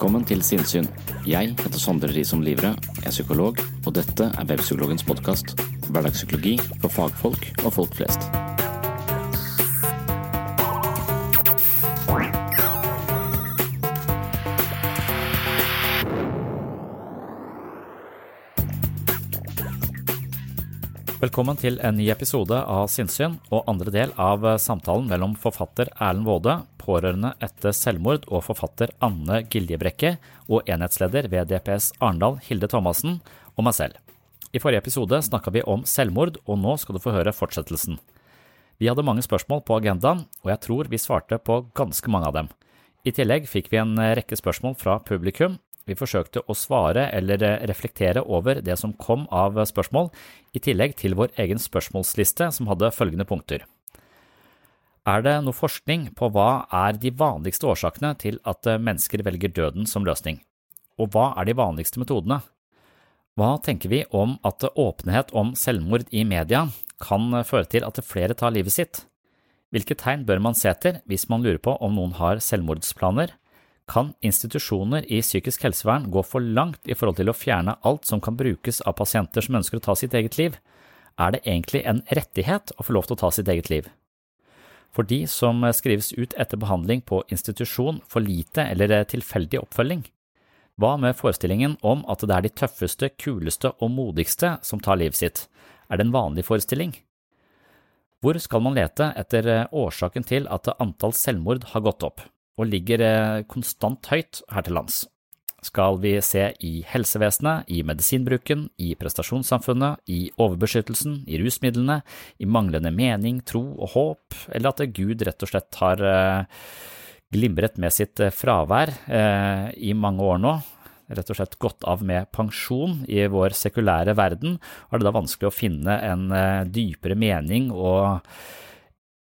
Velkommen til Sinnsyn. Jeg heter Sondre Risom Livre, er psykolog, og dette er Webpsykologens podkast. Hverdagspsykologi for fagfolk og folk flest. Velkommen til en ny episode av Sinnsyn og andre del av samtalen mellom forfatter Erlend Waade, pårørende etter selvmord og forfatter Anne Giljebrekke og enhetsleder ved DPS Arendal Hilde Thomassen og meg selv. I forrige episode snakka vi om selvmord, og nå skal du få høre fortsettelsen. Vi hadde mange spørsmål på agendaen, og jeg tror vi svarte på ganske mange av dem. I tillegg fikk vi en rekke spørsmål fra publikum, vi forsøkte å svare eller reflektere over det som kom av spørsmål, i tillegg til vår egen spørsmålsliste som hadde følgende punkter. Er det noe forskning på hva er de vanligste årsakene til at mennesker velger døden som løsning? Og hva er de vanligste metodene? Hva tenker vi om at åpenhet om selvmord i media kan føre til at flere tar livet sitt? Hvilke tegn bør man se etter hvis man lurer på om noen har selvmordsplaner? Kan institusjoner i psykisk helsevern gå for langt i forhold til å fjerne alt som kan brukes av pasienter som ønsker å ta sitt eget liv? Er det egentlig en rettighet å få lov til å ta sitt eget liv? For de som skrives ut etter behandling på institusjon for lite eller tilfeldig oppfølging? Hva med forestillingen om at det er de tøffeste, kuleste og modigste som tar livet sitt? Er det en vanlig forestilling? Hvor skal man lete etter årsaken til at antall selvmord har gått opp? og ligger eh, konstant høyt her til lands. Skal vi se i helsevesenet, i medisinbruken, i prestasjonssamfunnet, i overbeskyttelsen, i rusmidlene, i manglende mening, tro og håp, eller at Gud rett og slett har eh, glimret med sitt eh, fravær i mange år nå, rett og slett gått av med pensjon i vår sekulære verden, er det da vanskelig å finne en dypere mening og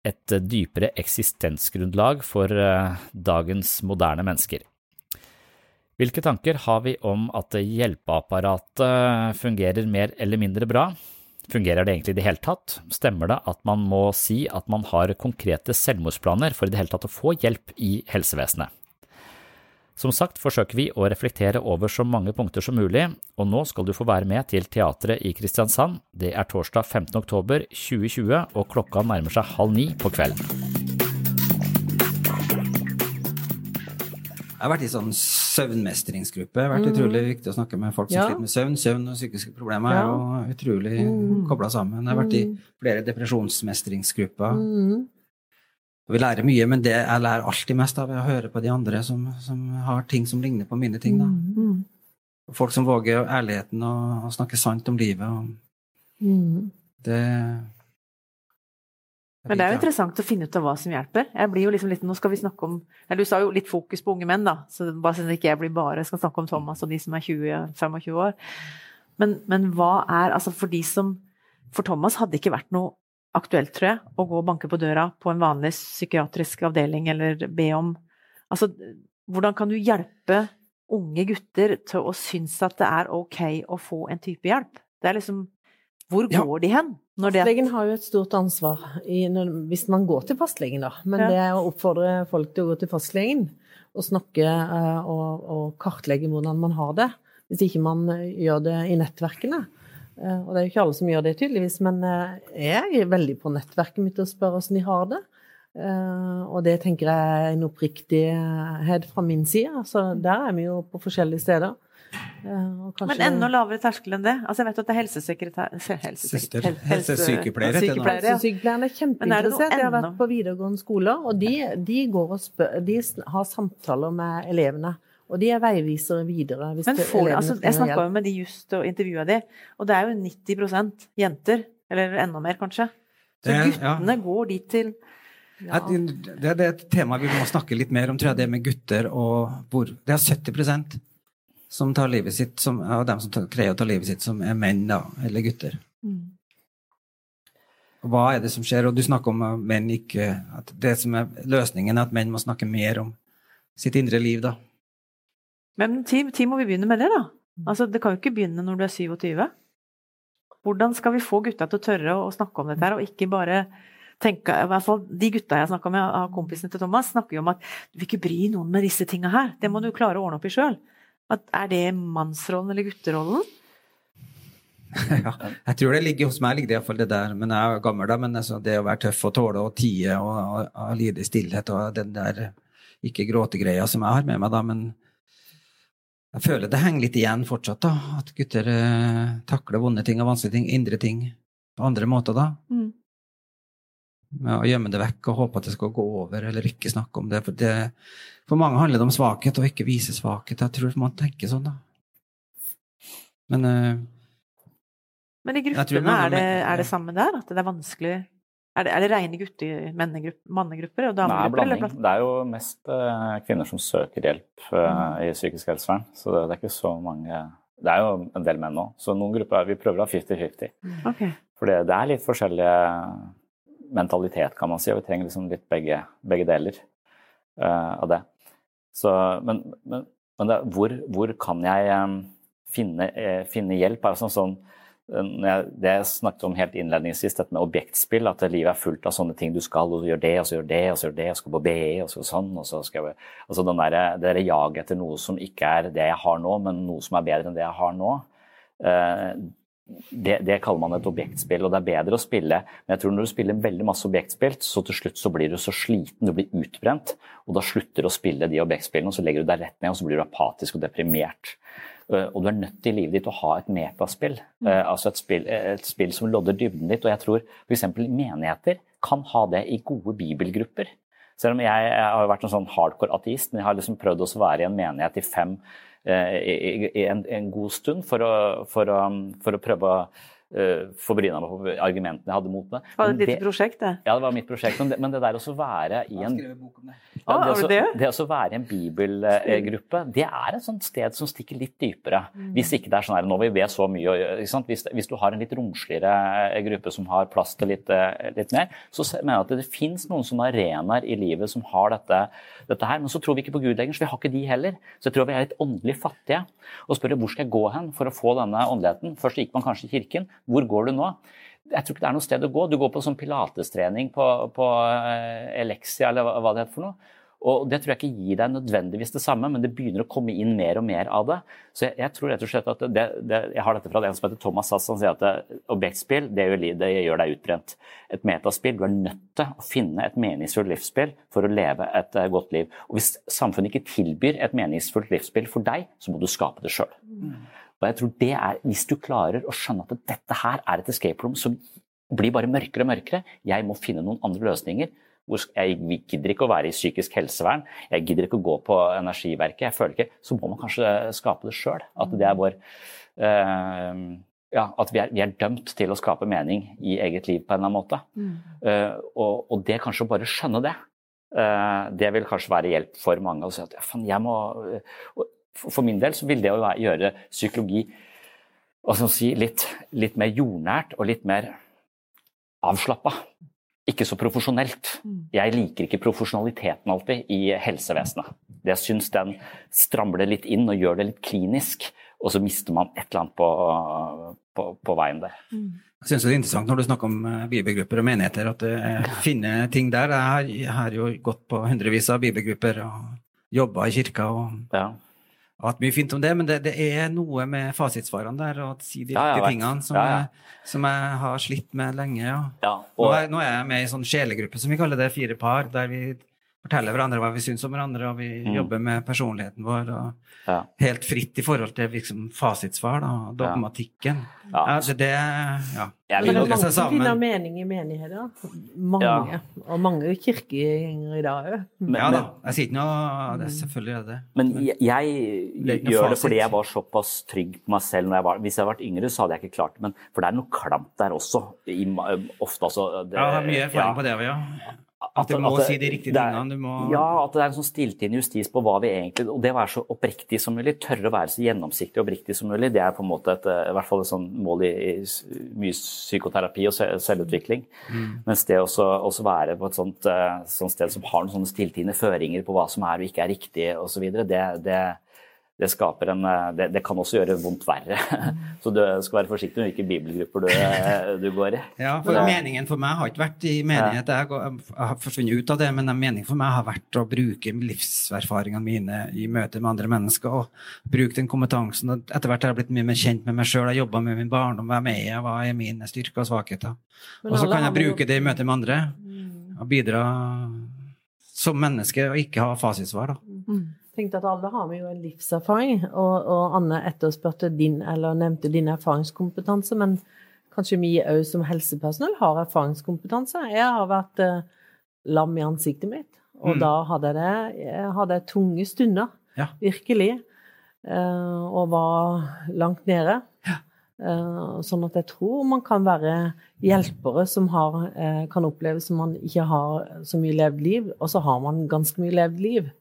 et dypere eksistensgrunnlag for eh, dagens moderne mennesker. Hvilke tanker har vi om at hjelpeapparatet fungerer mer eller mindre bra? Fungerer det egentlig i det hele tatt? Stemmer det at man må si at man har konkrete selvmordsplaner for i det hele tatt å få hjelp i helsevesenet? Som sagt forsøker vi å reflektere over så mange punkter som mulig, og nå skal du få være med til teatret i Kristiansand. Det er torsdag 15. oktober 2020, og klokka nærmer seg halv ni på kvelden. Jeg har vært i sånn søvnmestringsgruppe. Det har vært utrolig viktig å snakke med folk som Ja. sliter med søvn. Søvn og psykiske problemer er Ja. jo utrolig Mm. kobla sammen. Jeg har vært i flere depresjonsmestringsgrupper. Mm. Vi lærer mye, men det jeg lærer alltid mest av, er å høre på de andre som, som har ting som ligner på mine ting. Mm. Folk som våger ærligheten og, og snakke sant om livet. Og Mm. det Men det er jo interessant å finne ut av hva som hjelper. Jeg blir jo liksom litt, nå skal vi snakke om, eller Du sa jo litt fokus på unge menn, da, så bare så ikke jeg blir bare skal snakke om Thomas og de som er 20-25 år. Men, men hva er altså For de som For Thomas hadde ikke vært noe aktuelt, tror jeg, å gå og banke på døra på en vanlig psykiatrisk avdeling eller be om Altså, hvordan kan du hjelpe unge gutter til å synes at det er ok å få en type hjelp? Det er liksom Hvor Ja. går de hen? Når det Fastlegen har jo et stort ansvar i, når, hvis man går til fastlegen, da. Men Ja. det er å oppfordre folk til å gå til fastlegen og snakke eh, og, og kartlegge hvordan man har det. Hvis ikke man eh, gjør det i nettverkene. Eh, og det er jo ikke alle som gjør det, tydeligvis, men jeg er veldig på nettverket mitt og spør hvordan de har det. Eh, og det tenker jeg er en oppriktighet fra min side. Så der er vi jo på forskjellige steder. Kanskje- Men enda lavere terskel enn det. Altså jeg vet at det er helsesekretær... se- helsesek- helse- Helsesykepleiere sykepleiere, ja. Helsesykepleierne er er kjempeinteressert. Jeg har vært på videregående skoler, og de, de, går og spør, de har samtaler med elevene. Og de er veivisere videre. Hvis Men for, altså, jeg snakka jo med de just og intervjua de, og det er jo 90% jenter. Eller enda mer, kanskje. Så Det- ja. guttene går dit til Ja, det, det er et tema vi må snakke litt mer om, tror jeg, det med gutter og hvor Det er 70 som tar livet sitt, som, av dem som tar, greier å ta livet sitt, som er menn da, eller gutter. Mm. Hva er det som skjer? Og du snakker om at menn ikke at Det som er løsningen, er at menn må snakke mer om sitt indre liv, da. Men tid, tid må vi begynne med det, da. Altså, det kan jo ikke begynne når du er 27. Hvordan skal vi få gutta til å tørre å snakke om dette her, og ikke bare tenke i hvert fall De gutta jeg snakka med av kompisene til Thomas, snakker jo om at du vil ikke bry noen med disse tinga her. Det må du klare å ordne opp i sjøl. Er det mannsrollen eller gutterollen? ja, jeg tror det ligger hos meg, ligger det iallfall det der. Men jeg er gammel, da. Men altså, det å være tøff og tåle og tie og, og, og lide i stillhet og den der ikke gråtegreia som jeg har med meg, da. Men jeg føler det henger litt igjen fortsatt, da. At gutter eh, takler vonde ting og vanskelige ting, indre ting, på andre måter, da. Mm. Med å gjemme det vekk og håpe at det skal gå over, eller ikke snakke om det. For, det, for mange handler det om svakhet, og ikke vise svakhet. Jeg tror man tenker sånn, da. Men uh, Men i gruppene, er det, er det samme der? At det er vanskelig Er det, er det rene gutte, mannegrupper og er damegrupper? Nei, blanding. Det er jo mest uh, kvinner som søker hjelp uh, i psykisk helsevern. Så det, det er ikke så mange Det er jo en del menn òg, så noen grupper vi prøver å ha 50-50. Okay. For det, det er litt forskjellig mentalitet, kan man si, og vi trenger liksom litt begge, begge deler uh, av det. Så, men men, men det, hvor, hvor kan jeg um, finne, eh, finne hjelp? Er det sånn, sånn jeg, det jeg snakket om helt innledningsvis, dette med objektspill, at livet er fullt av sånne ting du skal, og du gjør det, og så gjør det, og så gjør det, og skal på BE, og så sånn, og så skal jeg Altså den der, det derre jaget etter noe som ikke er det jeg har nå, men noe som er bedre enn det jeg har nå. eh, det, det kaller man et objektspill, og det er bedre å spille. Men jeg tror når du spiller veldig masse objektspill, så til slutt så blir du så sliten, du blir utbrent, og da slutter du å spille de objektspillene, og så legger du deg rett ned, og så blir du apatisk og deprimert. Eh, Og du er nødt til i livet ditt å ha et metaspill, mm. altså et spill, et spill som lodder dybden ditt. Og jeg tror f.eks. menigheter kan ha det i gode bibelgrupper. Selv om jeg, jeg har vært en sånn hardcore ateist, men jeg har liksom prøvd å være i en menighet i fem eh, i, i en, en god stund for å, for å, for å prøve å uh, få bryna meg på argumentene jeg hadde mot det. Var det ditt et lite prosjekt, det? ja, det var mitt prosjekt. Men det, men det der å være i en det. ja, Å, det, også, det? det også være i en bibelgruppe, det er et sånt sted som stikker litt dypere. Mm. Hvis ikke det er sånn her, nå vi så mye, ikke sant? Hvis, hvis du har en litt romsligere eh, gruppe som har plass til litt, eh, litt mer, så mener jeg at det finnes noen sånne arenaer i livet som har dette, dette her. Men så tror vi ikke på Gud lenger, så vi har ikke de heller. Så jeg tror vi er litt åndelig fattige. Og spør hvor skal jeg gå hen for å få denne åndeligheten? Først gikk man kanskje i kirken. Hvor går du nå? Jeg tror ikke det er noe sted å gå. Du går på sånn pilatestrening på, på eh, Elexia, eller hva det heter for noe. Og det tror jeg ikke gir deg nødvendigvis det samme, men det begynner å komme inn mer og mer av det. Så jeg, jeg tror rett og slett at det, det, Jeg har dette fra en som heter Thomas Sass, som sier at det, objektspill det gjør, det gjør, deg utbrent. Et metaspill, du er nødt til å finne et meningsfullt livsspill for å leve et uh, godt liv. Og hvis samfunnet ikke tilbyr et meningsfullt livsspill for deg, så må du skape det sjøl. Og jeg tror det er, Hvis du klarer å skjønne at dette her er et escape room som blir bare mørkere og mørkere, jeg må finne noen andre løsninger jeg gidder ikke å være i psykisk helsevern, jeg gidder ikke å gå på Energiverket. jeg føler ikke, Så må man kanskje skape det sjøl. At det er vår uh, ja, at vi er, vi er, dømt til å skape mening i eget liv på en eller annen måte. Mm. Uh, og, og, det kanskje å bare skjønne det, uh, det vil kanskje være hjelp for mange. å si at fan, jeg må, For min del så vil det å gjøre psykologi si, litt, litt mer jordnært og litt mer avslappa ikke så profesjonelt. Mm. Jeg liker ikke profesjonaliteten alltid i helsevesenet. Jeg syns den stramler litt inn og gjør det litt klinisk, og så mister man et eller annet på, på, på veien der. Mm. Jeg syns det er interessant når du snakker om eh, bibelgrupper og menigheter, at du eh, finner ting der. Jeg har, jo gått på hundrevis av bibelgrupper og jobba i kirka. og ja hatt mye fint om det, men det, det er noe med fasitsvarene der, og å si de riktige ja, tingene, som, ja, ja. Jeg, som, Jeg, har slitt med lenge. Og, nå, er, nå, er, jeg med i sånn sjelegruppe, som vi kaller det, fire par, der vi forteller hverandre hva vi syns om hverandre, og vi mm. jobber med personligheten vår. og ja. Helt fritt i forhold til liksom, fasitsvar, da, dogmatikken. Ja. Altså, det ja. Men det er mange som finner mening i menigheter. Mange. Og mange kirkegjengere i dag òg. Ja da. Jeg sier ikke noe det, Selvfølgelig er det Men jeg, jeg gjør det fordi jeg var såpass trygg på meg selv. Når jeg var, hvis jeg hadde vært yngre, så hadde jeg ikke klart det. Men, for det er noe klamt der også. I, ofte, altså. Det, ja, det er mye erfaring på det òg, ja. At du må at det, si de riktige tingene? Må... Ja, at det er en sånn stilltiende justis på hva vi egentlig Og det å være så oppriktig som mulig, tørre å være så gjennomsiktig og oppriktig som mulig, det er på en måte et, i hvert fall et sånn mål i, i mye psykoterapi og selvutvikling. Mm. Mens det å være på et sånt, eh, sånt, sted som har noen sånne stilltiende føringer på hva som er og ikke er riktig osv., det, det det, en, eh, det, det, kan også gjøre vondt verre. Så du skal være forsiktig med hvilke bibelgrupper du, eh, du, går i. Ja, for meningen for meg har ikke vært i menighet. Jeg, har forsvunnet ut av det, men meningen for meg har vært å bruke livserfaringene mine i møte med andre mennesker. og Bruke den kompetansen. Etter hvert har jeg blitt mye mer kjent med meg sjøl. Jeg jobba med min barndom, hvem er jeg, hva er mine styrker og svakheter. Og så kan jeg bruke det i møte med andre, mm. og bidra som menneske og ikke ha fasitsvar. da. Tenkte at alle har vi jo en livserfaring, og, og Anne etterspurte din, eller nevnte din erfaringskompetanse, men kanskje vi òg som helsepersonell har erfaringskompetanse. Jeg har vært eh, lam i ansiktet mitt, og mm. da hadde jeg, det, jeg hadde tunge stunder, ja. virkelig, eh, og var langt nede. Ja. Eh, sånn at jeg tror man kan være hjelpere som har, eh, kan oppleve som man ikke har så mye levd liv, og så har man ganske mye levd liv.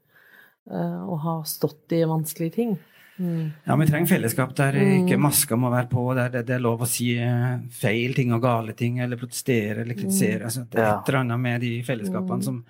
Eh, og har stått i vanskelige ting. Mm. Ja, vi trenger fellesskap der ikke mm. maska må være på, der det, det, er lov å si eh, feil ting og gale ting, eller protestere eller kritisere. Mm. Altså, det er et eller annet med de fellesskapene mm. som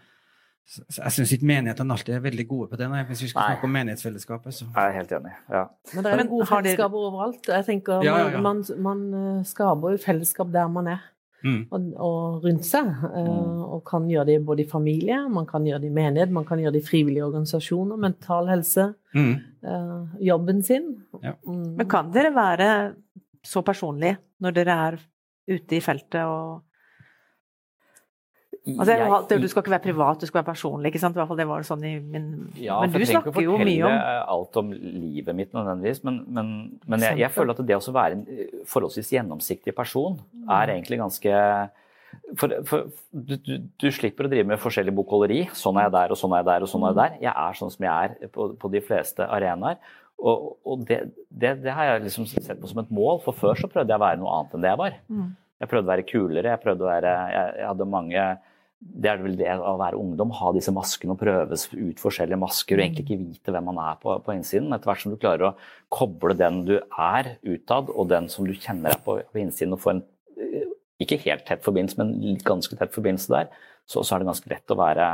jeg syns ikke menighetene alltid er veldig gode på det. Nei, hvis vi skal snakke om menighetsfellesskapet. Så. Jeg er helt enig. ja. Men det er gode fellesskaper overalt. Jeg tenker ja, ja, ja. Man, man, eh, skaper jo fellesskap der man er mm. og, og, rundt seg. Uh, og kan gjøre det både i familie, man kan gjøre det i menighet, man kan gjøre det i frivillige organisasjoner, mental helse, mm. uh, jobben sin. Ja. Mm. Men kan dere være så personlige når dere er ute i feltet og Altså, jeg, du skal ikke være privat, du skal være personlig. ikke sant? I hvert fall det var sånn i min ja, Men du snakker jo mye om alt om livet mitt nødvendigvis, men, men, men jeg, jeg, føler at det å være en eh, forholdsvis gjennomsiktig person er egentlig ganske for, for du, du, du, slipper å drive med forskjellig bokholderi. Sånn er jeg der, og sånn er jeg der, og sånn er jeg der. Jeg er sånn som jeg er på, på de fleste arenaer. Og, og det, det, det, har jeg liksom sett på som et mål, for før så prøvde jeg å være noe annet enn det jeg var. Mm. Jeg prøvde å være kulere, jeg prøvde å være Jeg, jeg hadde mange det er vel det å være ungdom, ha disse maskene og prøve ut forskjellige masker og egentlig ikke vite hvem man er på, på innsiden. Etter hvert som du klarer å koble den du er utad, og den som du kjenner deg på, på innsiden, og få en eh, ikke helt tett forbindelse, men ganske tett forbindelse der, så, så er det ganske lett å være,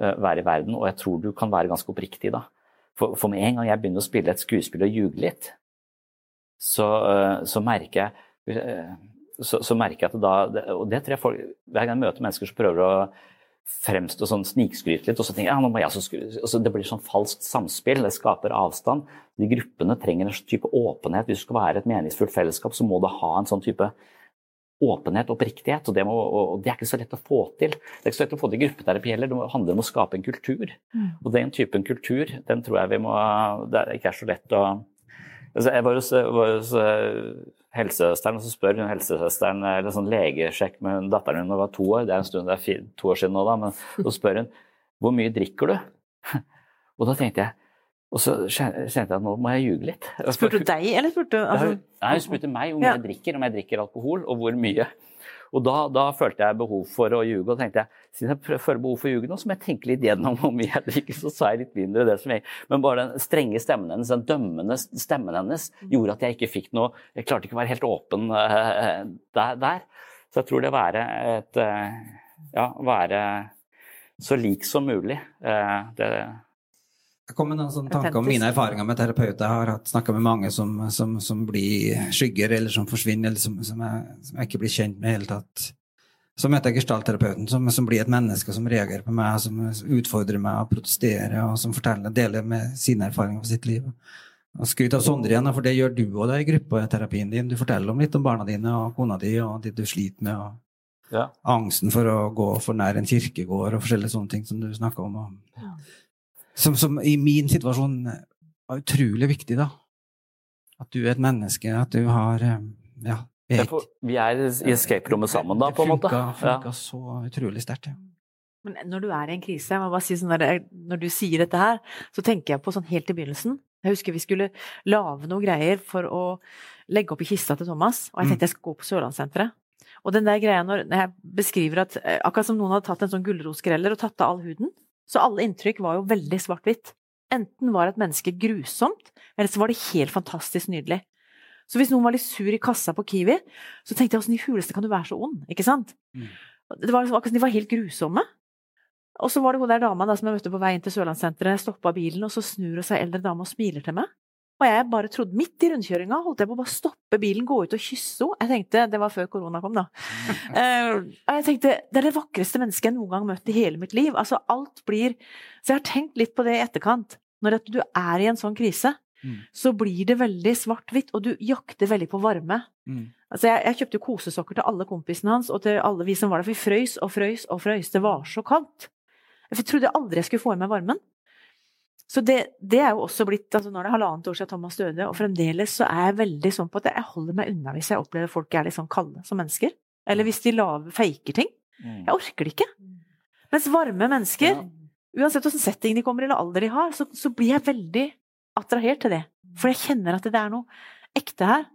uh, være, i verden. Og jeg tror du kan være ganske oppriktig da. For, for, med en gang jeg begynner å spille et skuespill og ljuge litt, så, uh, så merker jeg så, så, merker jeg at da Og det tror jeg folk Hver gang jeg møter mennesker som prøver å fremstå sånn snikskryte litt, og så tenker jeg ja, nå må jeg så skryte. Altså, det blir sånn falskt samspill, det skaper avstand. De gruppene trenger en type åpenhet. Hvis du skal være et meningsfullt fellesskap, så må det ha en sånn type åpenhet og oppriktighet. Og det, må, og det, er ikke så lett å få til. Det er ikke så lett å få til gruppeterapi heller, det handler om å skape en kultur. Mm. Og den typen kultur, den tror jeg vi må Det er ikke er så lett å altså, Jeg var hos, helsesøsteren, og så spør hun helsesøsteren eller sånn legesjekk med datteren hun da hun var to år, det er en stund, det er fire, to år siden nå, da, men så spør hun hvor mye drikker du? Og da tenkte jeg og så kjente jeg at nå må jeg ljuge litt. Spurte du deg, eller spurte du altså... Nei, hun spurte meg om jeg drikker, om jeg drikker alkohol, og hvor mye. Og da, da, følte jeg behov for å ljuge, og tenkte jeg siden jeg føler behov for å ljuge nå, så må jeg tenke litt gjennom hvor mye jeg drikker. Så sa jeg litt mindre det som jeg Men bare den strenge stemmen hennes, den dømmende stemmen hennes, gjorde at jeg ikke fikk noe Jeg klarte ikke å være helt åpen uh, der, der, Så jeg tror det å være et uh, Ja, være så lik som mulig. Uh, det jeg kom med noen sånne tanker om mine erfaringer med terapeuter. Jeg har snakka med mange som, som, som, blir skygger, eller som forsvinner, eller som, som, jeg, som jeg ikke blir kjent med i hele tatt. Så møter jeg gestaltterapeuten, som, som blir et menneske som reagerer på meg, som utfordrer meg og protesterer, og som forteller, deler med sine erfaringer fra sitt liv. Og Skryt av Sondre igjen, for det gjør du òg i gruppeterapien din. Du forteller om litt om barna dine og kona di og det du sliter med. og ja. Angsten for å gå for nær en kirkegård og forskjellige sånne ting som du snakker om. Og, ja som, som, i min situasjon var utrolig viktig, da. At du er et menneske, at du har Ja. Er for, vi er i escape-rommet sammen, da, på en måte. Det funka ja. så utrolig sterkt. Ja. Men når du er i en krise, jeg må bare si sånn der, når du sier dette her, så tenker jeg på sånn helt i begynnelsen. Jeg husker vi skulle lage noen greier for å legge opp i kista til Thomas, og jeg mm. tenkte jeg skulle gå på Sørlandssenteret. Og den der greia når jeg beskriver at eh, akkurat som noen hadde tatt en sånn gulrotskreller og tatt av all huden, så alle inntrykk var jo veldig svart-hvitt. Enten var et menneske grusomt, eller så var det helt fantastisk nydelig. Så hvis noen var litt sur i kassa på Kiwi, så tenkte jeg åssen i huleste kan du være så ond, ikke sant? Mm. Det var liksom akkurat som de var helt grusomme. Og så var det hun der dama da, som jeg møtte på vei inn til Sørlandssenteret, stoppa bilen, og så snur hun seg eldre dame og smiler til meg. Og jeg bare trodde, midt i rundkjøringa, holdt jeg på å bare stoppe bilen, gå ut og kysse henne. Jeg tenkte, Det var før korona kom, da. Uh, og jeg tenkte, Det er det vakreste mennesket jeg noen gang har møtt i hele mitt liv. Altså, alt blir Så jeg har tenkt litt på det i etterkant. Når du er i en sånn krise, mm. så blir det veldig svart-hvitt, og du jakter veldig på varme. Mm. Altså, jeg, jeg kjøpte kosesokker til alle kompisene hans og til alle vi som var der, for vi frøys og frøys og frøys. Det var så kaldt. Jeg trodde aldri jeg skulle få i meg varmen. Så det, det, er jo også blitt altså Nå er det halvannet år siden Thomas døde, og fremdeles så er jeg veldig sånn på at jeg holder meg unna hvis jeg opplever folk er litt sånn kalde som mennesker. Eller hvis de laver, faker ting. Mm. Jeg orker det ikke. Mens varme mennesker, uansett hvilken setting de kommer i eller alder de har, så, så, blir jeg veldig attrahert til det. For jeg kjenner at det er noe ekte her.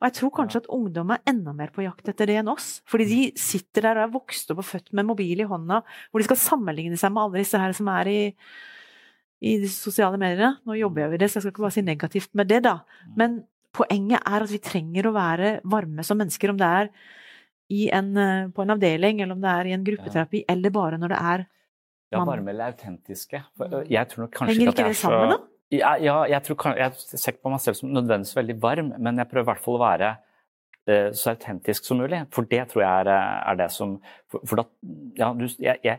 Og jeg tror kanskje at ungdom er enda mer på jakt etter det enn oss. Fordi de sitter der og er vokst opp og født med mobil i hånda, hvor de skal sammenligne seg med alle disse her som er i i de sosiale mediene. Nå jobber jeg med det, så jeg skal ikke bare si negativt med det, da. Mm. Men poenget er at vi trenger å være varme som mennesker, om det er en, eh, på en avdeling, eller om det er i en gruppeterapi, eller bare når det er Ja, varme eller autentiske. Mm. Jeg tror nok kanskje Henger ikke det sammen, da? Ja, ja, jeg tror jeg ser ikke på meg selv som nødvendigvis veldig varm, men jeg prøver i hvert fall å være uh, så autentisk som mulig. For det tror jeg er, er det som For, for da Ja, du, jeg, jeg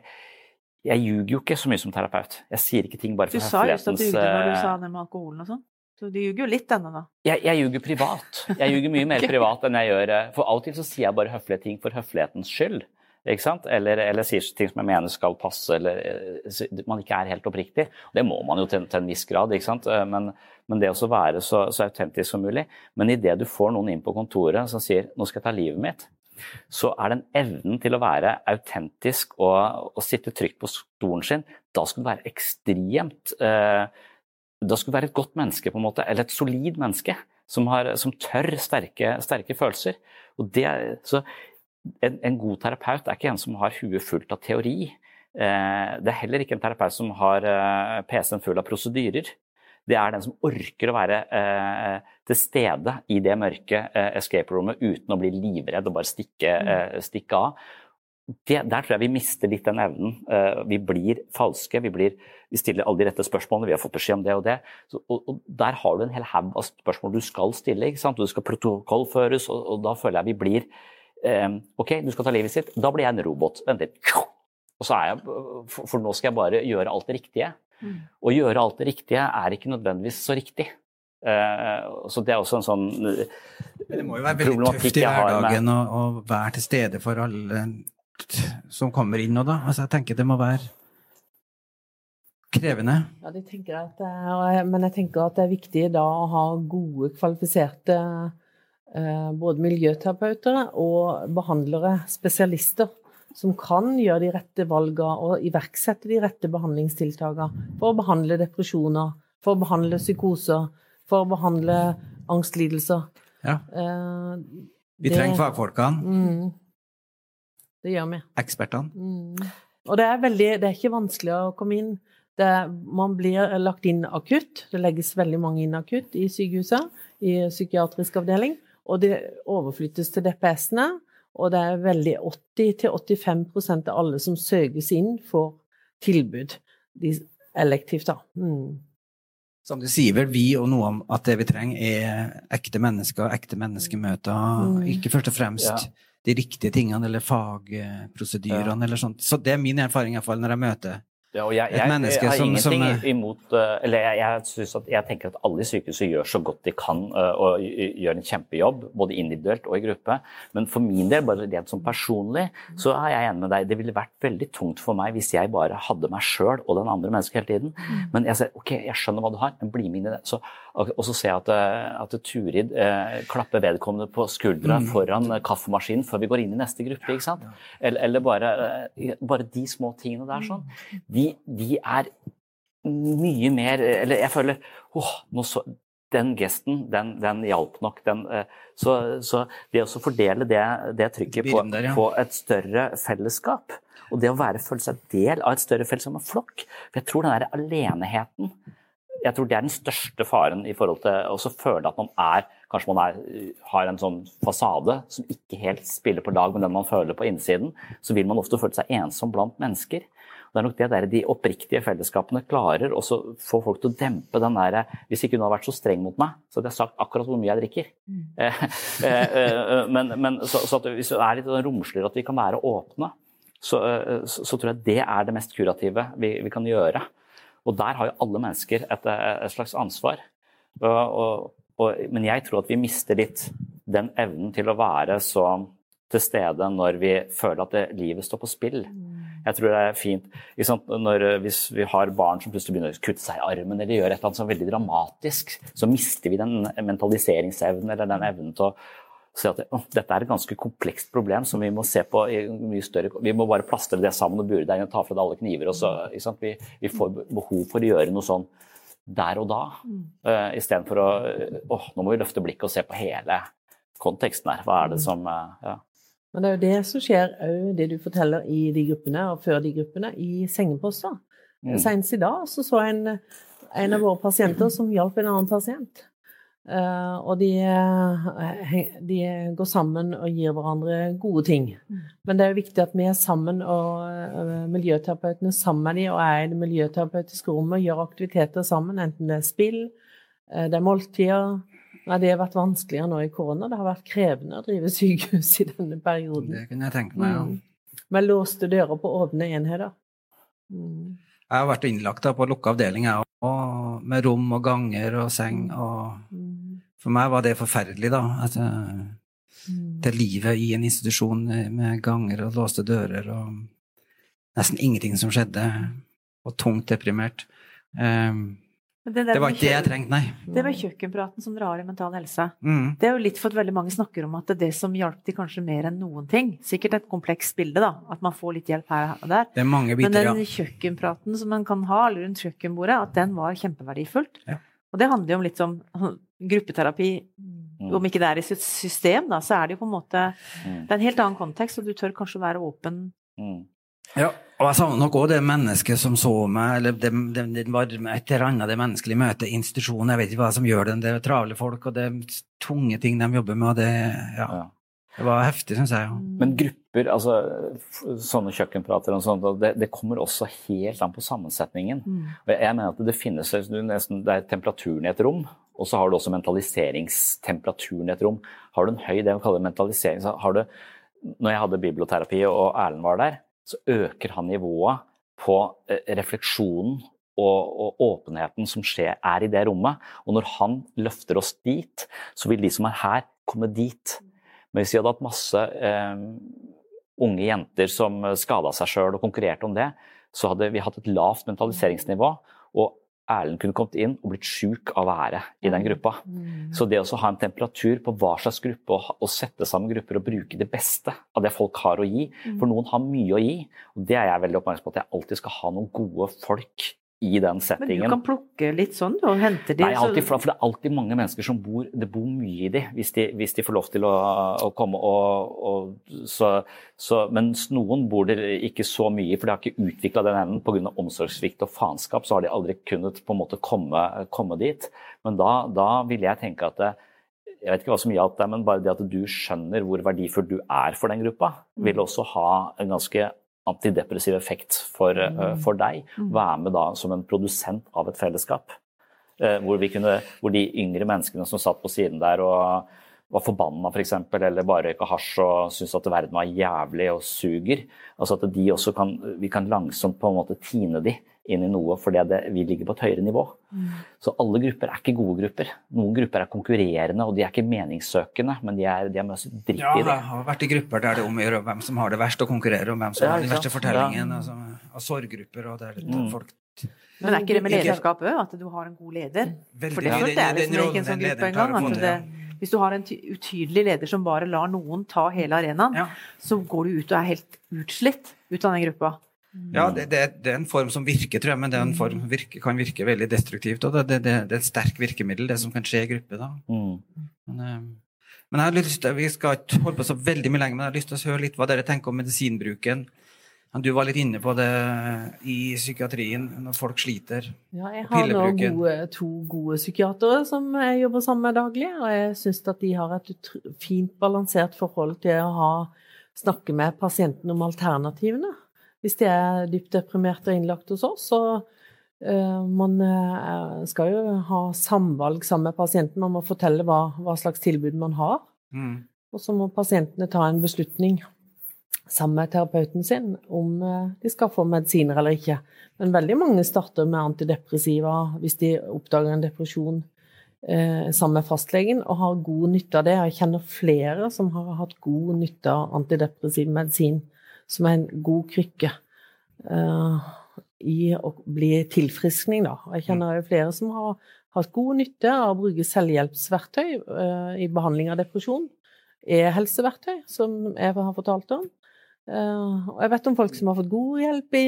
jeg ljuger jo ikke så mye som terapeut. Jeg sier ikke ting bare for høflighetens Du sa just at du ljugde når du sa det med alkoholen og sånn. Så du ljuger jo litt ennå, da. Jeg, jeg ljuger privat. Jeg ljuger mye mer privat enn jeg gjør eh, For av og til så sier jeg bare høflige ting for høflighetens skyld. Ikke sant? Eller, eller sier ting som jeg mener skal passe, eller eh, man ikke er helt oppriktig. Det må man jo til, til en viss grad, ikke sant? Eh, men, men det å være så, så autentisk som mulig. Men idet du får noen inn på kontoret som sier 'nå skal jeg ta livet mitt', så er den evnen til å være autentisk og, og sitte trygt på stolen sin, da skal du være ekstremt eh, Da skal du være et godt menneske, på en måte, eller et solid menneske som, har, som tør sterke, sterke følelser. Det, så en, en, god terapeut er ikke en som har huet fullt av teori. Eh, det er heller ikke en terapeut som har eh, PC-en full av prosedyrer det er den som orker å være eh, til stede i det mørke eh, escape-rommet uten å bli livredd og bare stikke, mm. eh, stikke av. Det, der tror jeg vi mister litt den evnen. Eh, vi blir falske. Vi, blir, vi, stiller alle de rette spørsmålene. Vi har fått beskjed om det og det. Så, og, og, Der har du en hel haug av spørsmål du skal stille. ikke sant? Du skal protokollføres, og, og da føler jeg vi blir eh, OK, du skal ta livet sitt. Da blir jeg en robot. Vent litt. Og så er jeg, for, for nå skal jeg bare gjøre alt det riktige. Å gjøre alt det riktige er ikke nødvendigvis så riktig. Uh, så det er også en sånn eh, Men det må jo være veldig tøft i jeg har med- hverdagen å, å være til stede for alle som kommer inn nå, da. Altså, jeg tenker det må være krevende. Ja, de tenker at, er- men jeg tenker at det er viktig da å ha gode, kvalifiserte eh, både miljøterapeuter og behandlere, spesialister, som kan gjøre de rette valgene og iverksette de rette behandlingstiltakene for å behandle depresjoner, for å behandle psykoser, for å behandle angstlidelser. Ja. Eh, Vi trenger fagfolkene, Mm, det gjør vi. ekspertene. Mm. Og det er, veldig, det er ikke vanskelig å komme inn. Det, man blir lagt inn akutt. Det legges veldig mange inn akutt i sykehuset, i psykiatrisk avdeling. Og det overflyttes til DPS-ene. Og det er veldig 80-85% av alle som søkes inn, får tilbud. De, elektivt, da. Mm. Som du sier vel, vi og noe om at det vi trenger, er ekte mennesker, ekte menneskemøter. Mm. Ikke først og fremst Ja. de riktige tingene eller fagprosedyrene eller sånt. Så det er min erfaring, i hvert fall, når jeg møter Ja, og jeg, Et jeg, menneske jeg har som- ingenting som, eh, imot eh, Eller jeg, jeg, synes at, jeg tenker at alle i sykehuset gjør så godt de kan eh, og gjør en kjempejobb, både individuelt og i gruppe. Men for min del, bare rent som personlig, så er jeg enig med deg. Det ville vært veldig tungt for meg hvis jeg bare hadde meg sjøl og den andre mennesket hele tiden. Men jeg sier ok, jeg skjønner hva du har, men bli med inn i det. Så, og så ser jeg at, eh, at Turid eh, klapper vedkommende på skuldra foran eh, kaffemaskinen før vi går inn i neste gruppe. ikke sant? Eller, eller bare, eh, bare de små tingene der sånn. De, de er mye mer Eller jeg føler åh, nå så, den gesten, den, den hjalp nok. Den, så, så det å fordele det, det trykket på, der, ja. på et større fellesskap, og det å være, føle seg del av et større fellesskap, en flokk For jeg tror den der aleneheten jeg tror det er den største faren i forhold til å føle at man er Kanskje man er, har en sånn fasade som ikke helt spiller på lag med den man føler på innsiden. Så vil man ofte føle seg ensom blant mennesker. Det er nok det der de oppriktige fellesskapene klarer å få folk til å dempe den der Hvis ikke hun hadde vært så streng mot meg, så hadde jeg sagt akkurat hvor mye jeg drikker. Eh, eh, eh, men, men så, så hvis det er litt sånn romsligere at vi kan være åpne, så, så, så tror jeg det er det mest kurative vi, vi kan gjøre. Og der har jo alle mennesker et, et slags ansvar. Og, og, men jeg tror at vi mister litt den evnen til å være så til stede når vi føler at det, livet står på spill. Jeg tror det er fint? Når, eh, Hvis vi har barn som plutselig begynner å kutte seg i armen eller gjør et eller annet som er veldig dramatisk, så mister vi den mentaliseringsevnen eller den evnen til å se at å, dette er et ganske komplekst problem som vi må se på i mye større Vi må bare plastre det sammen og bure det inn og ta fra det alle kniver. Og så? Vi, vi får behov for å gjøre noe sånn der og da, uh, istedenfor å åh, nå må vi løfte blikket og se på hele konteksten her. Hva er det som uh, ja. Men det er jo det som skjer òg, det du forteller i de gruppene, og før de gruppene, i sengeposter. Mm. Senest i dag så, så jeg en, en av våre pasienter som hjalp en annen pasient. Eh, og de, eh, de går sammen og gir hverandre gode ting. Men det er jo viktig at vi er sammen, og uh, miljøterapeutene sammen med de, og er i det miljøterapeutiske rommet og gjør aktiviteter sammen, enten det er spill, uh, det er måltider. Nei, det har vært vanskeligere nå i korona. Det har vært krevende å drive sykehus i denne perioden. Det kunne jeg tenke meg, ja. Mm. Med låste dører på åpne enheter. Mm. Jeg har vært innlagt på lukka avdeling, jeg òg, med rom og ganger og seng. og Mm. For meg var det forferdelig, da. At, eh, Mm. det livet i en institusjon med ganger og låste dører og nesten ingenting som skjedde, og tungt deprimert. Um, det, det var ikke det jeg trengte, nei. Det med kjøkkenpraten som dere har i Mental Helse, Mm. det er jo litt for at veldig mange snakker om at det er det som hjalp de kanskje mer enn noen ting. Sikkert et komplekst bilde, da. At man får litt hjelp her og der. Det er mange biter, Men den ja. kjøkkenpraten som man kan ha rundt kjøkkenbordet, at den var kjempeverdifullt. Ja. Og det handler jo om litt om gruppeterapi. Mm. Om ikke det er i sitt system, da, så er det jo på en måte Mm. Det er en helt annen kontekst, og du tør kanskje være åpen. Mm. Ja. Og jeg savner nok òg det mennesket som så meg, eller det, det, det var et eller annet det menneskelige møtet, institusjonen, jeg vet ikke hva som gjør det, det er travle folk, og det er tunge ting de jobber med, og det, ja, Ja. det var heftig, syns jeg. Ja. Men grupper, altså sånne kjøkkenprater og sånt, det, det kommer også helt an på sammensetningen. Og jeg jeg mener at det finnes du nesten, det er temperaturen i et rom, og så har du også mentaliseringstemperaturen i et rom. Har du en høy det vi kaller mentalisering, så har du Når jeg hadde biblioterapi og Erlend var der, så øker han nivået på eh, refleksjonen og, og, åpenheten som skjer, er i det rommet. Og når han løfter oss dit, så vil de som er her, komme dit. Men hvis vi hadde hatt masse eh, unge jenter som skada seg sjøl og konkurrerte om det, så hadde vi hatt et lavt mentaliseringsnivå. Og Erlend kunne kommet inn og blitt sjuk av været i den gruppa. Mm. Så det å ha en temperatur på hva slags gruppe, og, sette sammen grupper og bruke det beste av det folk har å gi For noen har mye å gi, og det er jeg veldig oppmerksom på at jeg alltid skal ha noen gode folk i den settingen. Men du kan plukke litt sånn, og hente de. Nei, alltid, for det er alltid mange mennesker som bor Det bor mye i de, hvis de, hvis de får lov til å, å komme og, og så, så, Mens noen bor det ikke så mye i, for de har ikke utvikla den evnen pga. omsorgssvikt og faenskap, så har de aldri kunnet på en måte komme, komme dit. Men da, da vil jeg tenke at det, jeg vet ikke hva som gjaldt deg, men bare det at du skjønner hvor verdifull du er for den gruppa, vil også ha en ganske antidepressiv effekt for, eh, for deg. Være med da som en produsent av et fellesskap. Eh, hvor, vi kunne, hvor de yngre menneskene som satt på siden der og var forbanna f.eks., eller bare røyka hasj og syntes at verden var jævlig og suger. Altså at de også kan, Vi kan langsomt på en måte tine de inn i noe fordi det, vi ligger på et høyere nivå. Så alle grupper er ikke gode grupper. Noen grupper er konkurrerende, og de er ikke meningssøkende, men de er, de er masse dritt Ja, i det. jeg har vært i grupper der det er om hvem som har det verst, og konkurrere om hvem som Ja, har den verste fortellingen. Altså, av sorggrupper og der Mm. folk Men er ikke det med lederskap òg, at du har en god leder? Veldig For det den- jeg liksom den når jeg gikk i en sånn gruppe engang. en gang. At det, hvis du har en ty- utydelig leder som bare lar noen ta hele arenaen, Ja. så går du ut og er helt utslitt ut av den gruppa. Ja, det, det, det er en form som virker, tror jeg, men det er en form som virker, kan virke veldig destruktivt. Og det, det, det, det er et sterkt virkemiddel, det som kan skje i gruppe. da. Mm. Men, eh, men jeg har lyst til, Vi skal ikke holde på så veldig mye lenger, men jeg har lyst til å høre litt hva dere tenker om medisinbruken. Du var litt inne på det i psykiatrien, når folk sliter. Ja, jeg har nå gode, to gode psykiatere som jeg jobber sammen med daglig, og jeg syns at de har et fint balansert forhold til å ha, snakke med pasienten om alternativene. Hvis de er dypt deprimerte og innlagt hos oss, så eh, man eh, skal jo ha samvalg sammen med pasienten. Man må fortelle hva, hva slags tilbud man har. Mm. Og så må pasientene ta en beslutning sammen med terapeuten sin om eh, de skal få medisiner eller ikke. Men veldig mange starter med antidepressiva hvis de oppdager en depresjon eh, sammen med fastlegen, og har god nytte av det. Jeg kjenner flere som har hatt god nytte av antidepressiv medisin, som er en god krykke uh, i å bli tilfriskning. Da. Jeg kjenner jo flere som har hatt god nytte av å bruke selvhjelpsverktøy uh, i behandling av depresjon. E-helseverktøy, som jeg har fortalt om. Uh, og jeg vet om folk som har fått god hjelp i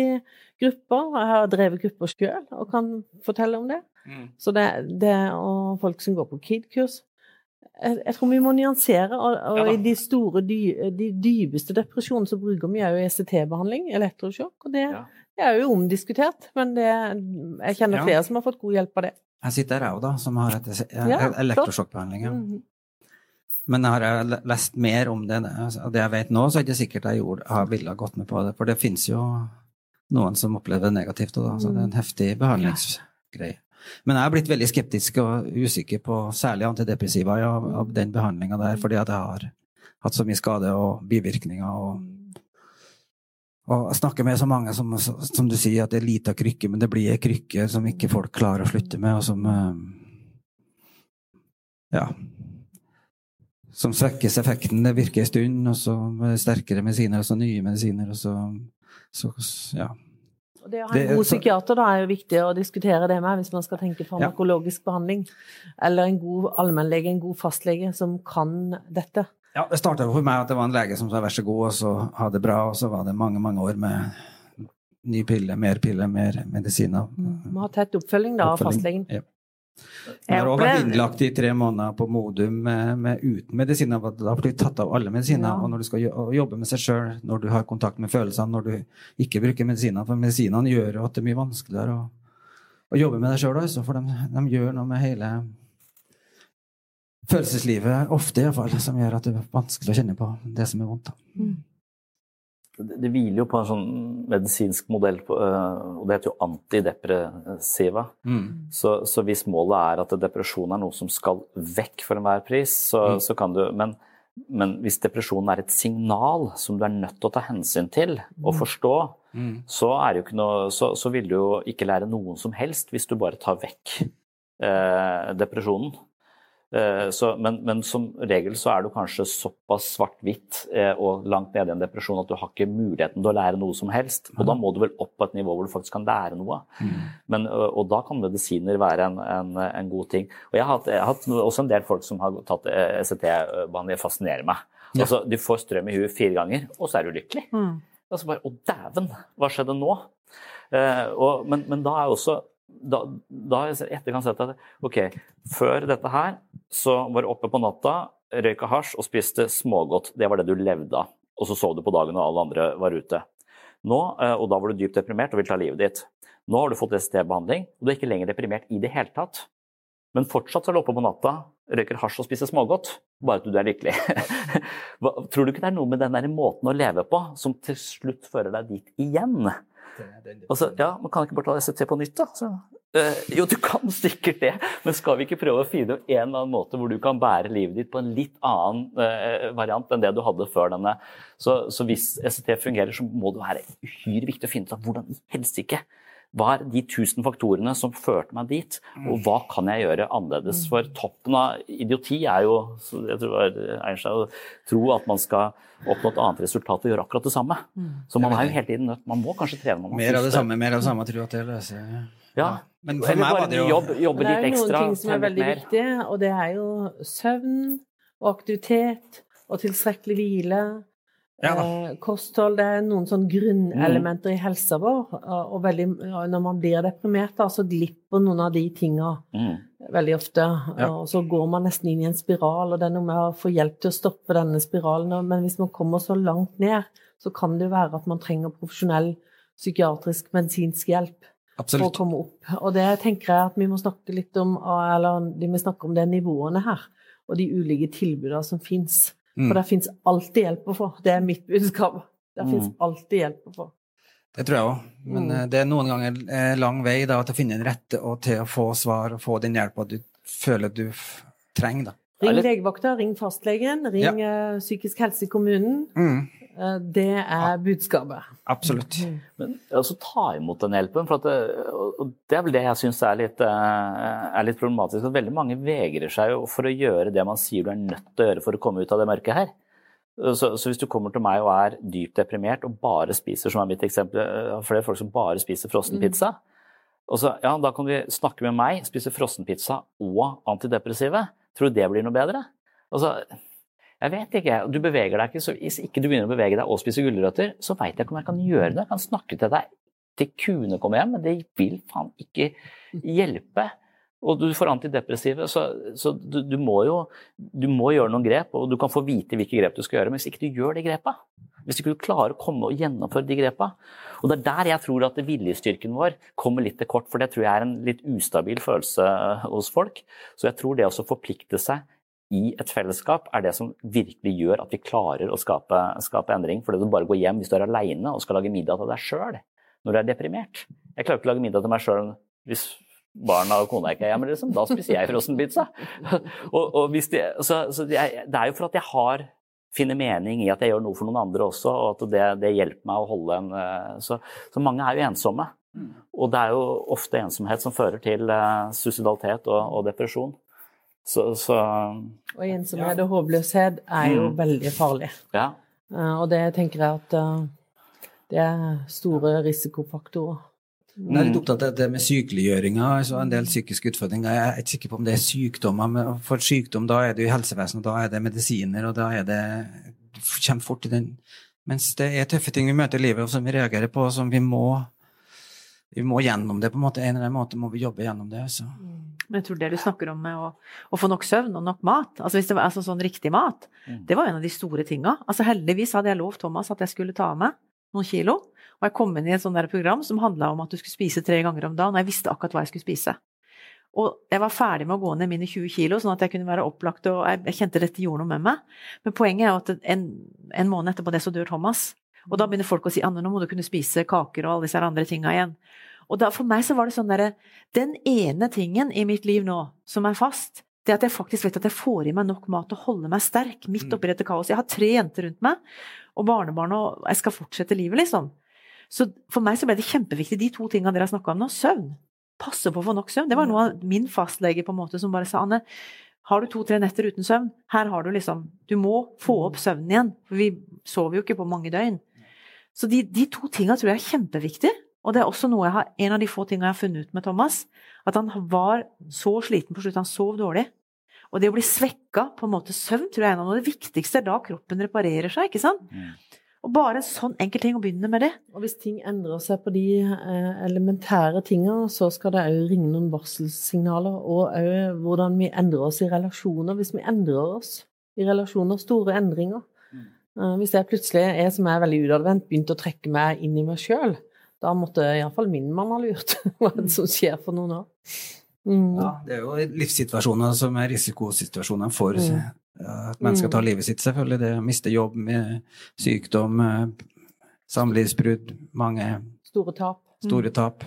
grupper. Jeg har drevet grupper sjøl og kan fortelle om det. Mm. Så det, det og folk som går på KID-kurs. Jeg, tror vi må nyansere. Og, og Ja i de store, dy, de dypeste depresjonene så bruker vi jo ECT-behandling, elektrosjokk. Og det, Ja. det er jo omdiskutert, men det, jeg kjenner Ja. flere som har fått god hjelp av det. Jeg sitter her òg, da, som har et, Ja, elektrosjokkbehandling. Ja. -hmm. Men har jeg le- lest mer om det, Og det jeg vet nå, så er det ikke sikkert jeg gjorde, har ville gått med på det. For det finnes jo noen som opplever det negativt, og da, så det er en heftig behandlingsgreie. Men jeg har blitt veldig skeptisk og usikker på særlig antidepressiva av, av den behandlinga der, fordi at jeg har hatt så mye skade og bivirkninger. og og jeg snakker med så mange som, som du sier, at det er lita krykke, men det blir ei krykke som ikke folk klarer å slutte med, og som eh, Ja. Som svekkes effekten. Det virker en stund, og så sterkere medisiner, og så nye medisiner, og så, så Ja. Og det å ha en god psykiater da er jo viktig å diskutere det med hvis man skal tenke farmakologisk behandling. Eller en god allmennlege, en god fastlege som kan dette. Ja, det starta for meg at det var en lege som sa vær så god, og så ha det bra, og så var det mange, mange år med ny pille, mer pille, mer medisiner. Må ha tett oppfølging da av fastlegen. Ja. Jeg har også vært innlagt i tre måneder på Modum med, med uten medisiner. Da blir du tatt av alle medisiner. Ja. Og når du skal jobbe med seg sjøl, når du har kontakt med følelsene, når du ikke bruker medisiner For medisinene gjør at det er mye vanskeligere å, å jobbe med deg sjøl for de, de gjør noe med hele følelseslivet, ofte iallfall, som gjør at det er vanskelig å kjenne på det som er vondt. da. Det, hviler jo på en sånn medisinsk modell, øh, og det heter jo antidepressiva. Så, så hvis målet er at depresjon er noe som skal vekk for enhver pris, så, Mm. så kan du Men Men hvis depresjonen er et signal som du er nødt til å ta hensyn til og Mm. forstå, så, er det jo ikke noe, så, så vil du jo ikke lære noen som helst hvis du bare tar vekk eh, depresjonen. Eh, så, men, men som regel så er du kanskje såpass svart-hvitt eh, og langt nede i en depresjon at du har ikke muligheten til å lære noe som helst. Og da må du vel opp på et nivå hvor du faktisk kan lære noe. Men, og, da kan medisiner være en, en, en god ting. Og jeg har hatt, jeg har hatt også en del folk som har tatt eh, ECT-behandling. Det fascinerer meg. Altså, du får strøm i huet fire ganger, og så er du lykkelig. Mm. Og så bare Å, dæven! Hva skjedde nå? Eh, og, men, men da er også da, da har jeg i etterkant sett at ok, før dette her så var du oppe på natta, røyka hasj og spiste smågodt. Det var det du levde av. Og så sov du på dagen og alle andre var ute. Nå, eh, og da var du dypt deprimert og ville ta livet ditt. Nå har du fått ST-behandling, og du er ikke lenger deprimert i det hele tatt. Men fortsatt så er du oppe på natta, røyker hasj og spiser smågodt, bare at du er lykkelig. Tror du ikke det er noe med den der måten å leve på som til slutt fører deg dit igjen? Altså, ja, Man kan ikke bare ta ST på nytt, da. Så, jo, du kan sikkert det, men skal vi ikke prøve å finne en eller annen måte hvor du kan bære livet ditt på en litt annen eh, variant enn det du hadde før denne? Så, så hvis ST fungerer, så må det være uhyre viktig å finne ut av hvordan i helsike hva er de tusen faktorene som førte meg dit, og hva kan jeg gjøre annerledes? For toppen av idioti er jo jeg tror Einstein, å tro at man skal oppnå et annet resultat og gjøre akkurat det samme. Så man er jo hele tiden nødt Man må kanskje trene. Man Mer av det samme, mer av det samme, tror jeg at det løser Ja. Men for meg var det jo jobb, jobbe Det er jo noen ting som er veldig viktige, og det er jo søvn og aktivitet og tilstrekkelig hvile. Ja eh, kosthold det er noen sånn grunnelementer i helsa vår. og- veldig, når man blir deprimert, da, så glipper noen av de tinga Mm. veldig ofte. Ja. Og så går man nesten inn i en spiral, og det er noe med å få hjelp til å stoppe denne spiralen. Men hvis man kommer så langt ned, så kan det jo være at man trenger profesjonell psykiatrisk, medisinsk hjelp for å komme opp. Og det tenker jeg at vi må snakke litt om, eller de må snakke om de nivåene her, og de ulike tilbudene som fins. Mm. For det fins alltid hjelp å få. Det er mitt budskap. Det Mm. fins alltid hjelp å få. Det tror jeg òg. Men Mm. eh, det er noen ganger eh, lang vei da, til å finne den rette og til å få svar og få den hjelpa du føler du f trenger. da. Ring legevakta, ring fastlegen, ring ja. psykisk helse i kommunen. Mm. Eh, det er budskapet. Absolutt. Men også ta imot den hjelpen. For at det, og det er vel det jeg syns er, eh, er litt problematisk. At veldig mange vegrer seg for å gjøre det man sier du er nødt til å gjøre for å komme ut av det mørket her. Så, så hvis du kommer til meg og er dypt deprimert og bare spiser, som er mitt eksempel, for det flere folk som bare spiser frossenpizza, og så, ja, da kan du snakke med meg, spise frossenpizza og antidepressive. Tror du det blir noe bedre? Altså, jeg vet ikke. Du beveger deg ikke, så hvis ikke du begynner å bevege deg og spise gulrøtter, så veit jeg ikke om jeg kan gjøre det. Jeg kan snakke til deg til kuene kommer hjem, men det vil faen ikke hjelpe. Og du får antidepressive, så, så du, du, må jo du må gjøre noen grep, og du kan få vite hvilke grep du skal gjøre, men hvis ikke du gjør de grepa, hvis ikke du klarer å komme og gjennomføre de grepa Og det er der jeg tror at viljestyrken vår kommer litt til kort, for det tror jeg er en litt ustabil følelse hos folk. Så jeg tror det å forplikte seg i et fellesskap er det som virkelig gjør at vi klarer å skape, skape endring. For det å bare gå hjem hvis du er aleine og skal lage middag til deg sjøl når du er deprimert Jeg klarer ikke å lage middag til meg sjøl hvis barna og kona ikke er hjemme, liksom. Da spiser jeg frossenpizza. og, og de, så, så det, er, det er jo for at jeg har finner mening i at jeg gjør noe for noen andre også, og at det, det hjelper meg å holde en eh, så, så mange er jo ensomme. Og det er jo ofte ensomhet som fører til uh, suicidalitet og, og depresjon. Så, så Og ensomhet og håpløshet er jo Mm. veldig farlig. ja. Eh, og det tenker jeg at eh, det er store risikofaktorer. Jeg er litt opptatt av det med sykeliggjøringa. Altså en del psykiske utfordringer. Jeg er ikke sikker på om det er sykdommer, men for sykdom da er det jo helsevesenet, da er det medisiner, og da er det Du kommer fort i den Mens det er tøffe ting vi møter i livet, og som vi reagerer på, og som vi må vi må gjennom det på en måte. En eller annen måte må vi jobbe gjennom det. Så. Men jeg tror det du snakker om med å, å få nok søvn og nok mat, altså hvis det var altså sånn riktig mat, Mm. det var en av de store tinga. Altså heldigvis hadde jeg lovt Thomas at jeg skulle ta av meg noen kilo. Og jeg kom inn i et sånt der program som handla om at du skulle spise tre ganger om dagen, og jeg visste akkurat hva jeg skulle spise. Og jeg var ferdig med å gå ned mine 20 kilo, sånn at jeg kunne være opplagt, og jeg, jeg kjente dette gjorde noe med meg. Men poenget er jo at en, en måned etterpå det så dør Thomas. Og da begynner folk å si Anne, nå må du kunne spise kaker og alle disse andre tinga igjen. Og da, for meg så var det sånn derre Den ene tingen i mitt liv nå som er fast, Det at jeg faktisk vet at jeg får i meg nok mat til å holde meg sterk midt oppi dette kaoset. Jeg har tre jenter rundt meg, og barnebarn, og jeg skal fortsette livet, liksom. Så for meg så ble det kjempeviktig, de to tingene dere har snakka om nå. Søvn. Passe på å få nok søvn. Det var noe av min fastlege på en måte som bare sa Anne, har du to-tre netter uten søvn, her har du liksom Du må få opp søvnen igjen. For vi sover jo ikke på mange døgn. Så de, de to tinga tror jeg er kjempeviktige. Og det er også noe jeg har, en av de få tingene jeg har funnet ut med Thomas. At han var så sliten på slutt. Han sov dårlig. Og det å bli svekka på en måte søvn tror jeg er en av det viktigste. Da kroppen reparerer seg. ikke sant? Mm. Og bare en sånn enkel ting å begynne med det. Og hvis ting endrer seg på de eh, elementære tinga, så skal det òg ringe noen varselsignaler. Og òg hvordan vi endrer oss i relasjoner. Hvis vi endrer oss i relasjoner, store endringer. Mm. Eh, hvis jeg plutselig er som er veldig utadvendt, begynt å trekke meg inn i meg sjøl, da måtte iallfall min mann ha lurt hva som skjer for noen år. Mm. Ja, det er jo livssituasjoner som er risikosituasjoner for mm. at mennesker tar livet sitt, selvfølgelig. Det å miste jobb, med sykdom, samlivsbrudd, mange Store tap. Store tap.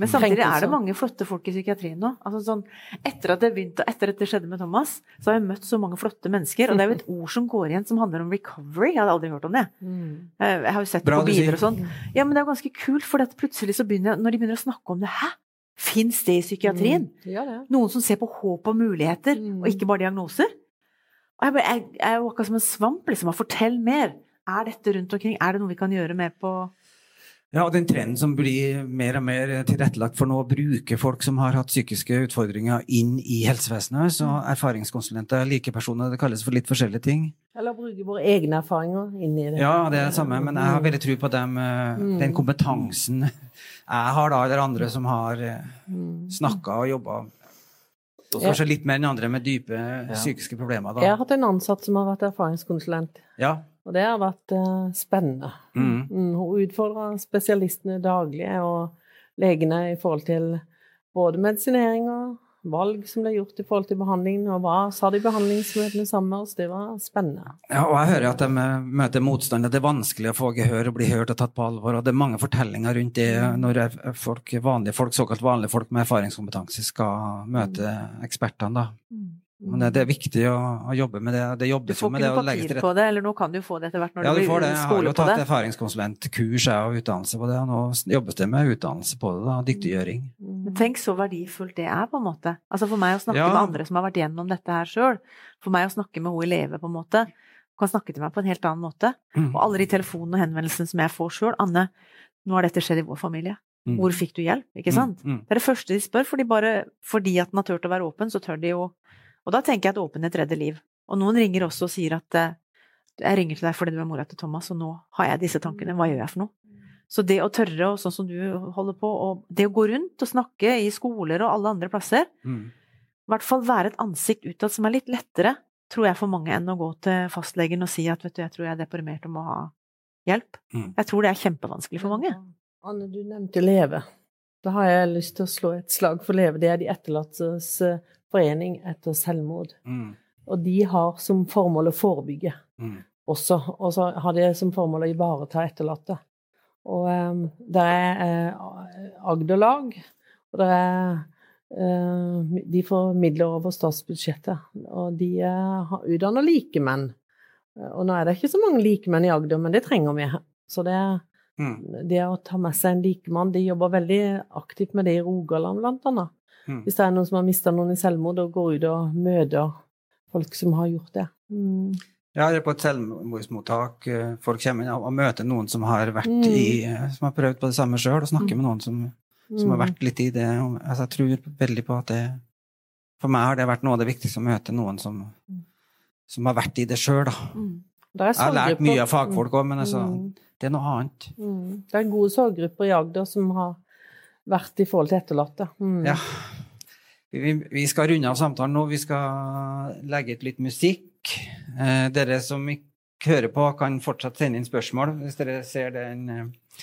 Men samtidig er det mange flotte folk i psykiatrien nå. Altså sånn, etter at det begynte, etter at det skjedde med Thomas, så har jeg møtt så mange flotte mennesker. Og det er jo et ord som går igjen som handler om recovery. Jeg hadde aldri hørt om det. Mm. Jeg har jo sett det på biler og sånn. Ja, men det er jo ganske kult, for plutselig så begynner når de begynner å snakke om det Hæ? Fins det i psykiatrien? Mm. Noen som ser på håp og muligheter, og ikke bare diagnoser? Og jeg, jeg, jeg er jo akkurat som en svamp, liksom. Fortell mer. Er dette rundt omkring? Er det noe vi kan gjøre mer på ja, og den trenden som blir mer og mer tilrettelagt for nå å bruke folk som har hatt psykiske utfordringer inn i helsevesenet. Så mm. erfaringskonsulenter, likepersoner, det kalles for litt forskjellige ting. Eller bruke våre egne erfaringer inn i det. Ja, det er det samme, men jeg har mm. veldig tro på dem, eh, mm. den kompetansen jeg har, da, eller andre som har eh, snakka og jobba Kanskje litt mer enn andre med dype ja. psykiske problemer. Da. Jeg har hatt en ansatt som har vært erfaringskonsulent. Ja. Og det har vært uh, spennende. Mm. Mm, hun utfordrer spesialistene daglig og legene i forhold til både medisinering og valg som ble gjort i forhold til behandlingen, og hva sa de behandlingsmøtene sammen med oss. Det var spennende. Ja, og jeg hører at de møter motstand, at det er vanskelig å få gehør og bli hørt og tatt på alvor. Og det er mange fortellinger rundt det mm. når folk, vanlige folk, såkalt vanlige folk med erfaringskompetanse skal møte ekspertene. da. Men det, det, er viktig å, å, jobbe med det. Det jobbes jo med det. Du får ikke noe papir på det, eller nå kan du få det etter hvert når ja, du blir skole på det. Jeg har jo tatt erfaringskonsulentkurs og utdannelse på det, og nå jobbes det med utdannelse på det. da, Dyktiggjøring. Mm. Men tenk så verdifullt det er, på en måte. Altså For meg å snakke ja. med andre som har vært gjennom dette her sjøl, for meg å snakke med hun elever, på en måte, kan snakke til meg på en helt annen måte. Mm. Og alle de telefonene og henvendelsene som jeg får sjøl. Anne, nå har dette skjedd i vår familie. Mm. Hvor fikk du hjelp? Ikke mm. sant? Mm. Det er det første de spør, fordi, bare, fordi at den har turt å være åpen, så tør de jo og da tenker jeg at åpenhet redder liv. Og noen ringer også og sier at eh, jeg ringer til deg fordi du er mora til Thomas, og nå har jeg disse tankene. Hva gjør jeg for noe? Så det å tørre, og sånn som du holder på, og det å gå rundt og snakke i skoler og alle andre plasser, mm. i hvert fall være et ansikt utad som er litt lettere, tror jeg for mange, enn å gå til fastlegen og si at vet du, jeg tror jeg er deprimert og må ha hjelp. Mm. Jeg tror det er kjempevanskelig for mange. Anne, du nevnte Leve. Da har jeg lyst til å slå et slag for Leve. Det er de etterlattes eh, forening etter selvmord. Mm. Og de har som formål å forebygge mm. også. Og så har de som formål å ivareta etterlatte. Og um, det er Agder-lag og det er uh, De får midler over statsbudsjettet. Og de uh, utdanner likemenn. Og nå er det ikke så mange likemenn i Agder, men det trenger vi. Så det, mm. det å ta med seg en likemann De jobber veldig aktivt med det i Rogaland, blant annet. Mm. Hvis det er noen som har mista noen i selvmord, og går ut og møter folk som har gjort det. Mm. Ja, eller er på et selvmordsmottak. Eh, folk kommer inn og møter noen som har vært mm. i eh, Som har prøvd på det samme sjøl, og snakker mm. med noen som, som, har mm. vært litt i det. Altså, jeg tror veldig på at det For meg har det vært noe av det viktigste å møte noen som, som har vært i det sjøl, da. Jeg har lært mye av fagfolk òg, men altså, det er noe annet. Det er gode sorggrupper i Agder som har vært i forhold til etterlatte. Mm. Ja. Vi, vi, skal runde av samtalen nå. Vi skal legge ut litt musikk. Eh, dere som ikke hører på, kan fortsatt sende inn spørsmål. Hvis dere ser den, eh,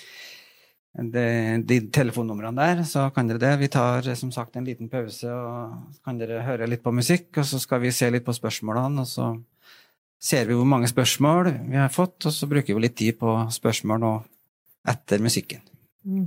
de, de telefonnumrene der, så kan dere det. Vi tar som sagt en liten pause, og så kan dere høre litt på musikk. Og så skal vi se litt på spørsmålene, og så ser vi hvor mange spørsmål vi har fått, og så bruker vi litt tid på spørsmål nå etter musikken. Mm.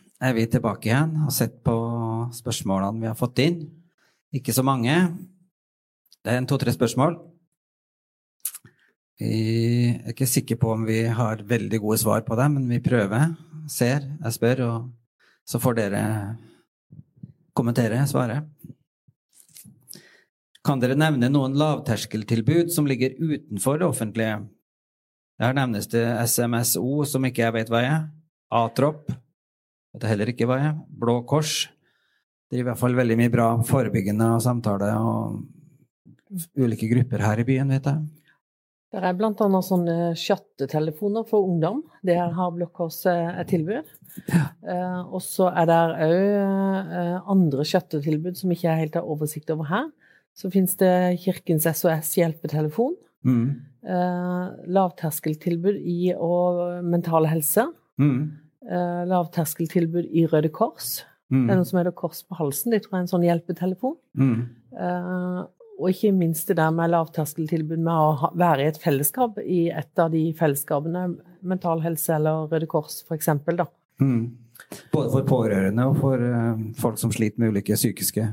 er vi tilbake igjen og sett på spørsmålene vi har fått inn. Ikke så mange. Det er en to-tre spørsmål. Vi er ikke sikre på om vi har veldig gode svar på dem, men vi prøver. Ser, jeg spør, og så får dere kommentere, svare. Kan dere nevne noen lavterskeltilbud som ligger utenfor det offentlige? Her nevnes det SMSO, som ikke jeg vet hva er. Atrop, vet heller ikke hva jeg er. Blå Kors. Driver i hvert fall veldig mye bra forebyggende samtale og ulike grupper her i byen, vet jeg. Det er bl.a. sånne chattetelefoner for ungdom. Det her har Blå Kors et tilbud. Eh, og så er det òg eh, andre chattetilbud som ikke jeg helt har oversikt over her. Så finnes det Kirkens SOS hjelpetelefon. Mm. Eh, lavterskeltilbud i og mental helse. Mm. Eh, lavterskeltilbud i Røde Kors. Mm. Det er noe som heter Kors på halsen. De tror jeg er en sånn hjelpetelefon. Mm. Eh, og ikke minst det der med lavterskeltilbud med å ha, være i et fellesskap, i et av de fellesskapene, Mental Helse eller Røde Kors f.eks. da. Mm. Både for pårørende og for uh, folk som sliter med ulike psykiske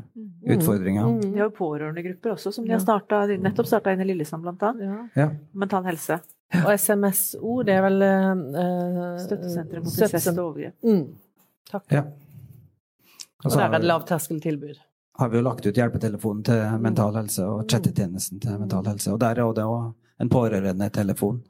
utfordringer. Mm. De har jo pårørendegrupper også, som de har startet, nettopp starta inn i Lillesand, blant annet. Ja. Ja. Mental helse. Og SMSO, det er vel eh, Støttesenteret mot incest og overgrep. Mm. Takk. Ja. Og Og der er det lavterskeltilbud. har vi jo lagt ut hjelpetelefonen til mental helse og chattetjenesten til mental helse. Og der er det òg en pårørendetelefon,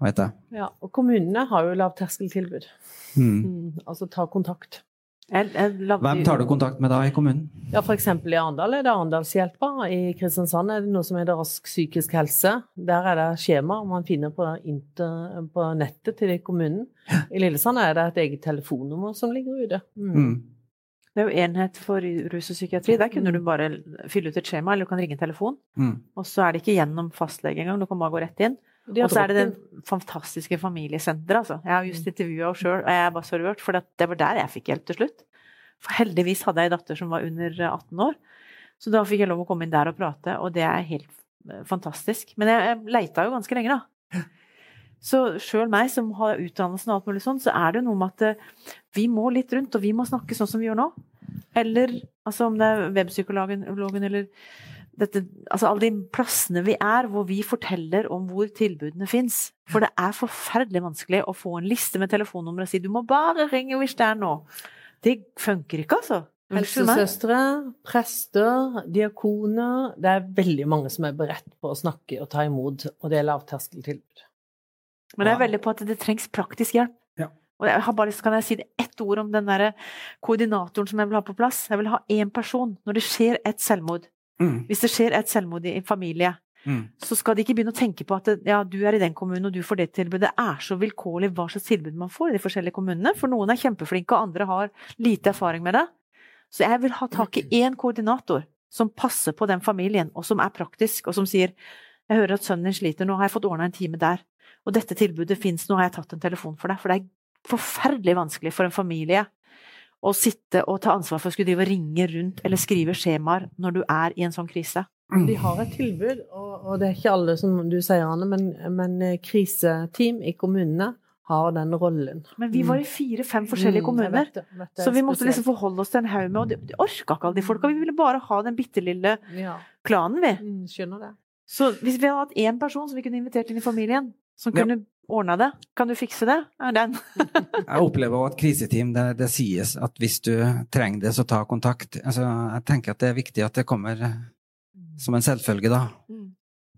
vet jeg. Ja, og kommunene har jo lavterskeltilbud. Mm. Mm. Altså ta kontakt. Jeg, jeg Hvem tar du kontakt med da i kommunen? Ja, f.eks. i Arendal er det Arendalshjelpa. I Kristiansand er det noe som heter Rask psykisk helse. Der er det skjema man finner på, inter, på nettet til kommunen. I Lillesand er det et eget telefonnummer som ligger ute. Mm. Mm. Det er jo enhet for rus og psykiatri. Der kunne du bare fylle ut et skjema, eller du kan ringe en telefon. Mm. Og så er det ikke gjennom fastlege engang, du kan bare gå rett inn. Og så er det den fantastiske familiesenteret, altså. Jeg har just intervjua henne sjøl, og jeg er bare så rørt, for det var der jeg fikk hjelp til slutt. For heldigvis hadde jeg en datter som var under 18 år, så da fikk jeg lov å komme inn der og prate, og det er helt eh, fantastisk. Men jeg, jeg leita jo ganske lenge, da. Så sjøl meg som har utdannelsen og alt mulig sånn, så er det jo noe med at eh, vi må litt rundt, og vi må snakke sånn som vi gjør nå. Eller altså om det er webpsykologen eller dette, altså alle de plassene vi er, hvor vi forteller om hvor tilbudene fins. For det er forferdelig vanskelig å få en liste med telefonnummer og si du må bare ringe hvis det er nå. Det funker ikke, altså. Helsesøstre, prester, diakoner. Det er veldig mange som er beredt på å snakke og ta imot, og det er lavterskeltilbud. Men jeg er veldig på at det trengs praktisk hjelp. Ja. Og jeg har bare lyst, kan jeg si det ett ord om den der koordinatoren som jeg vil ha på plass? Jeg vil ha én person når det skjer et selvmord. Mm. Hvis det skjer et selvmord i en familie, Mm. så skal de ikke begynne å tenke på at ja, du er i den kommunen og du får det tilbudet. Det er så vilkårlig hva slags tilbud man får i de forskjellige kommunene. For noen er kjempeflinke, og andre har lite erfaring med det. Så jeg vil ha tak i én koordinator som passer på den familien, og som er praktisk, og som sier jeg hører at sønnen din sliter, nå har jeg fått ordna en time der. Og dette tilbudet fins, nå har jeg tatt en telefon for deg. For det er forferdelig vanskelig for en familie å sitte og ta ansvar for å skulle drive og ringe rundt eller skrive skjemaer når du er i en sånn krise. De har et tilbud, og, og det er ikke alle som du sier, Anne, men, men eh, kriseteam i kommunene har den rollen. Men vi var i fire-fem forskjellige Mm, kommuner. vet vet Så vi måtte liksom forholde oss til en haug med Og de orka ikke alle de folka. Vi ville bare ha den bitte lille Ja, klanen, vi. mm, skjønner det. Så hvis vi hadde hatt én person som vi kunne invitert inn i familien, som Ja. kunne ordna det Kan du fikse det? Er den. Jeg opplever også at kriseteam, det, det sies at hvis du trenger det, så ta kontakt. Altså, jeg tenker at det er viktig at det kommer som en selvfølge, da.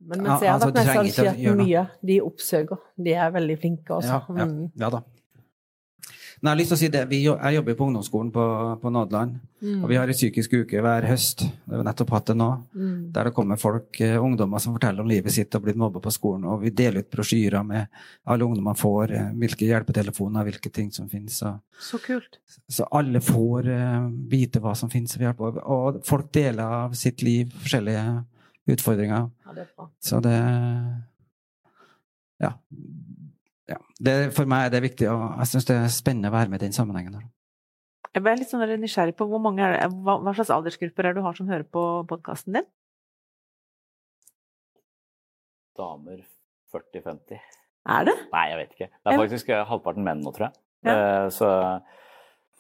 Men Ja, ser jeg har altså, at mest mye, de oppsøker. De er veldig flinke, også. Ja, ja, Mm. ja da. Men jeg har lyst til å si det. Vi, jo- jeg jobber på ungdomsskolen på, på Nådeland. Mm. Og vi har en psykisk uke hver høst. Vi har nettopp hatt det nå. Mm. Der det kommer folk, eh, ungdommer som forteller om livet sitt og blitt mobba på skolen. Og vi deler ut brosjyrer med alle ungdommer får, eh, hvilke hjelpetelefoner, hvilke ting som finnes. Og, Så kult. så alle får uh, vite hva som finnes. Og, hjelp. og folk deler av sitt liv, forskjellige utfordringer. Ja, det er bra. Så det Ja. Det, for meg er det viktig, og jeg syns det er spennende å være med i den sammenhengen. der. Jeg ble litt sånn nysgjerrig på hvor mange er det, hva, hva slags aldersgrupper er det du har som hører på podkasten din? Damer 40-50. Er det? Nei, jeg vet ikke. Det er faktisk eh, halvparten menn nå, tror jeg. Ja. Eh, Så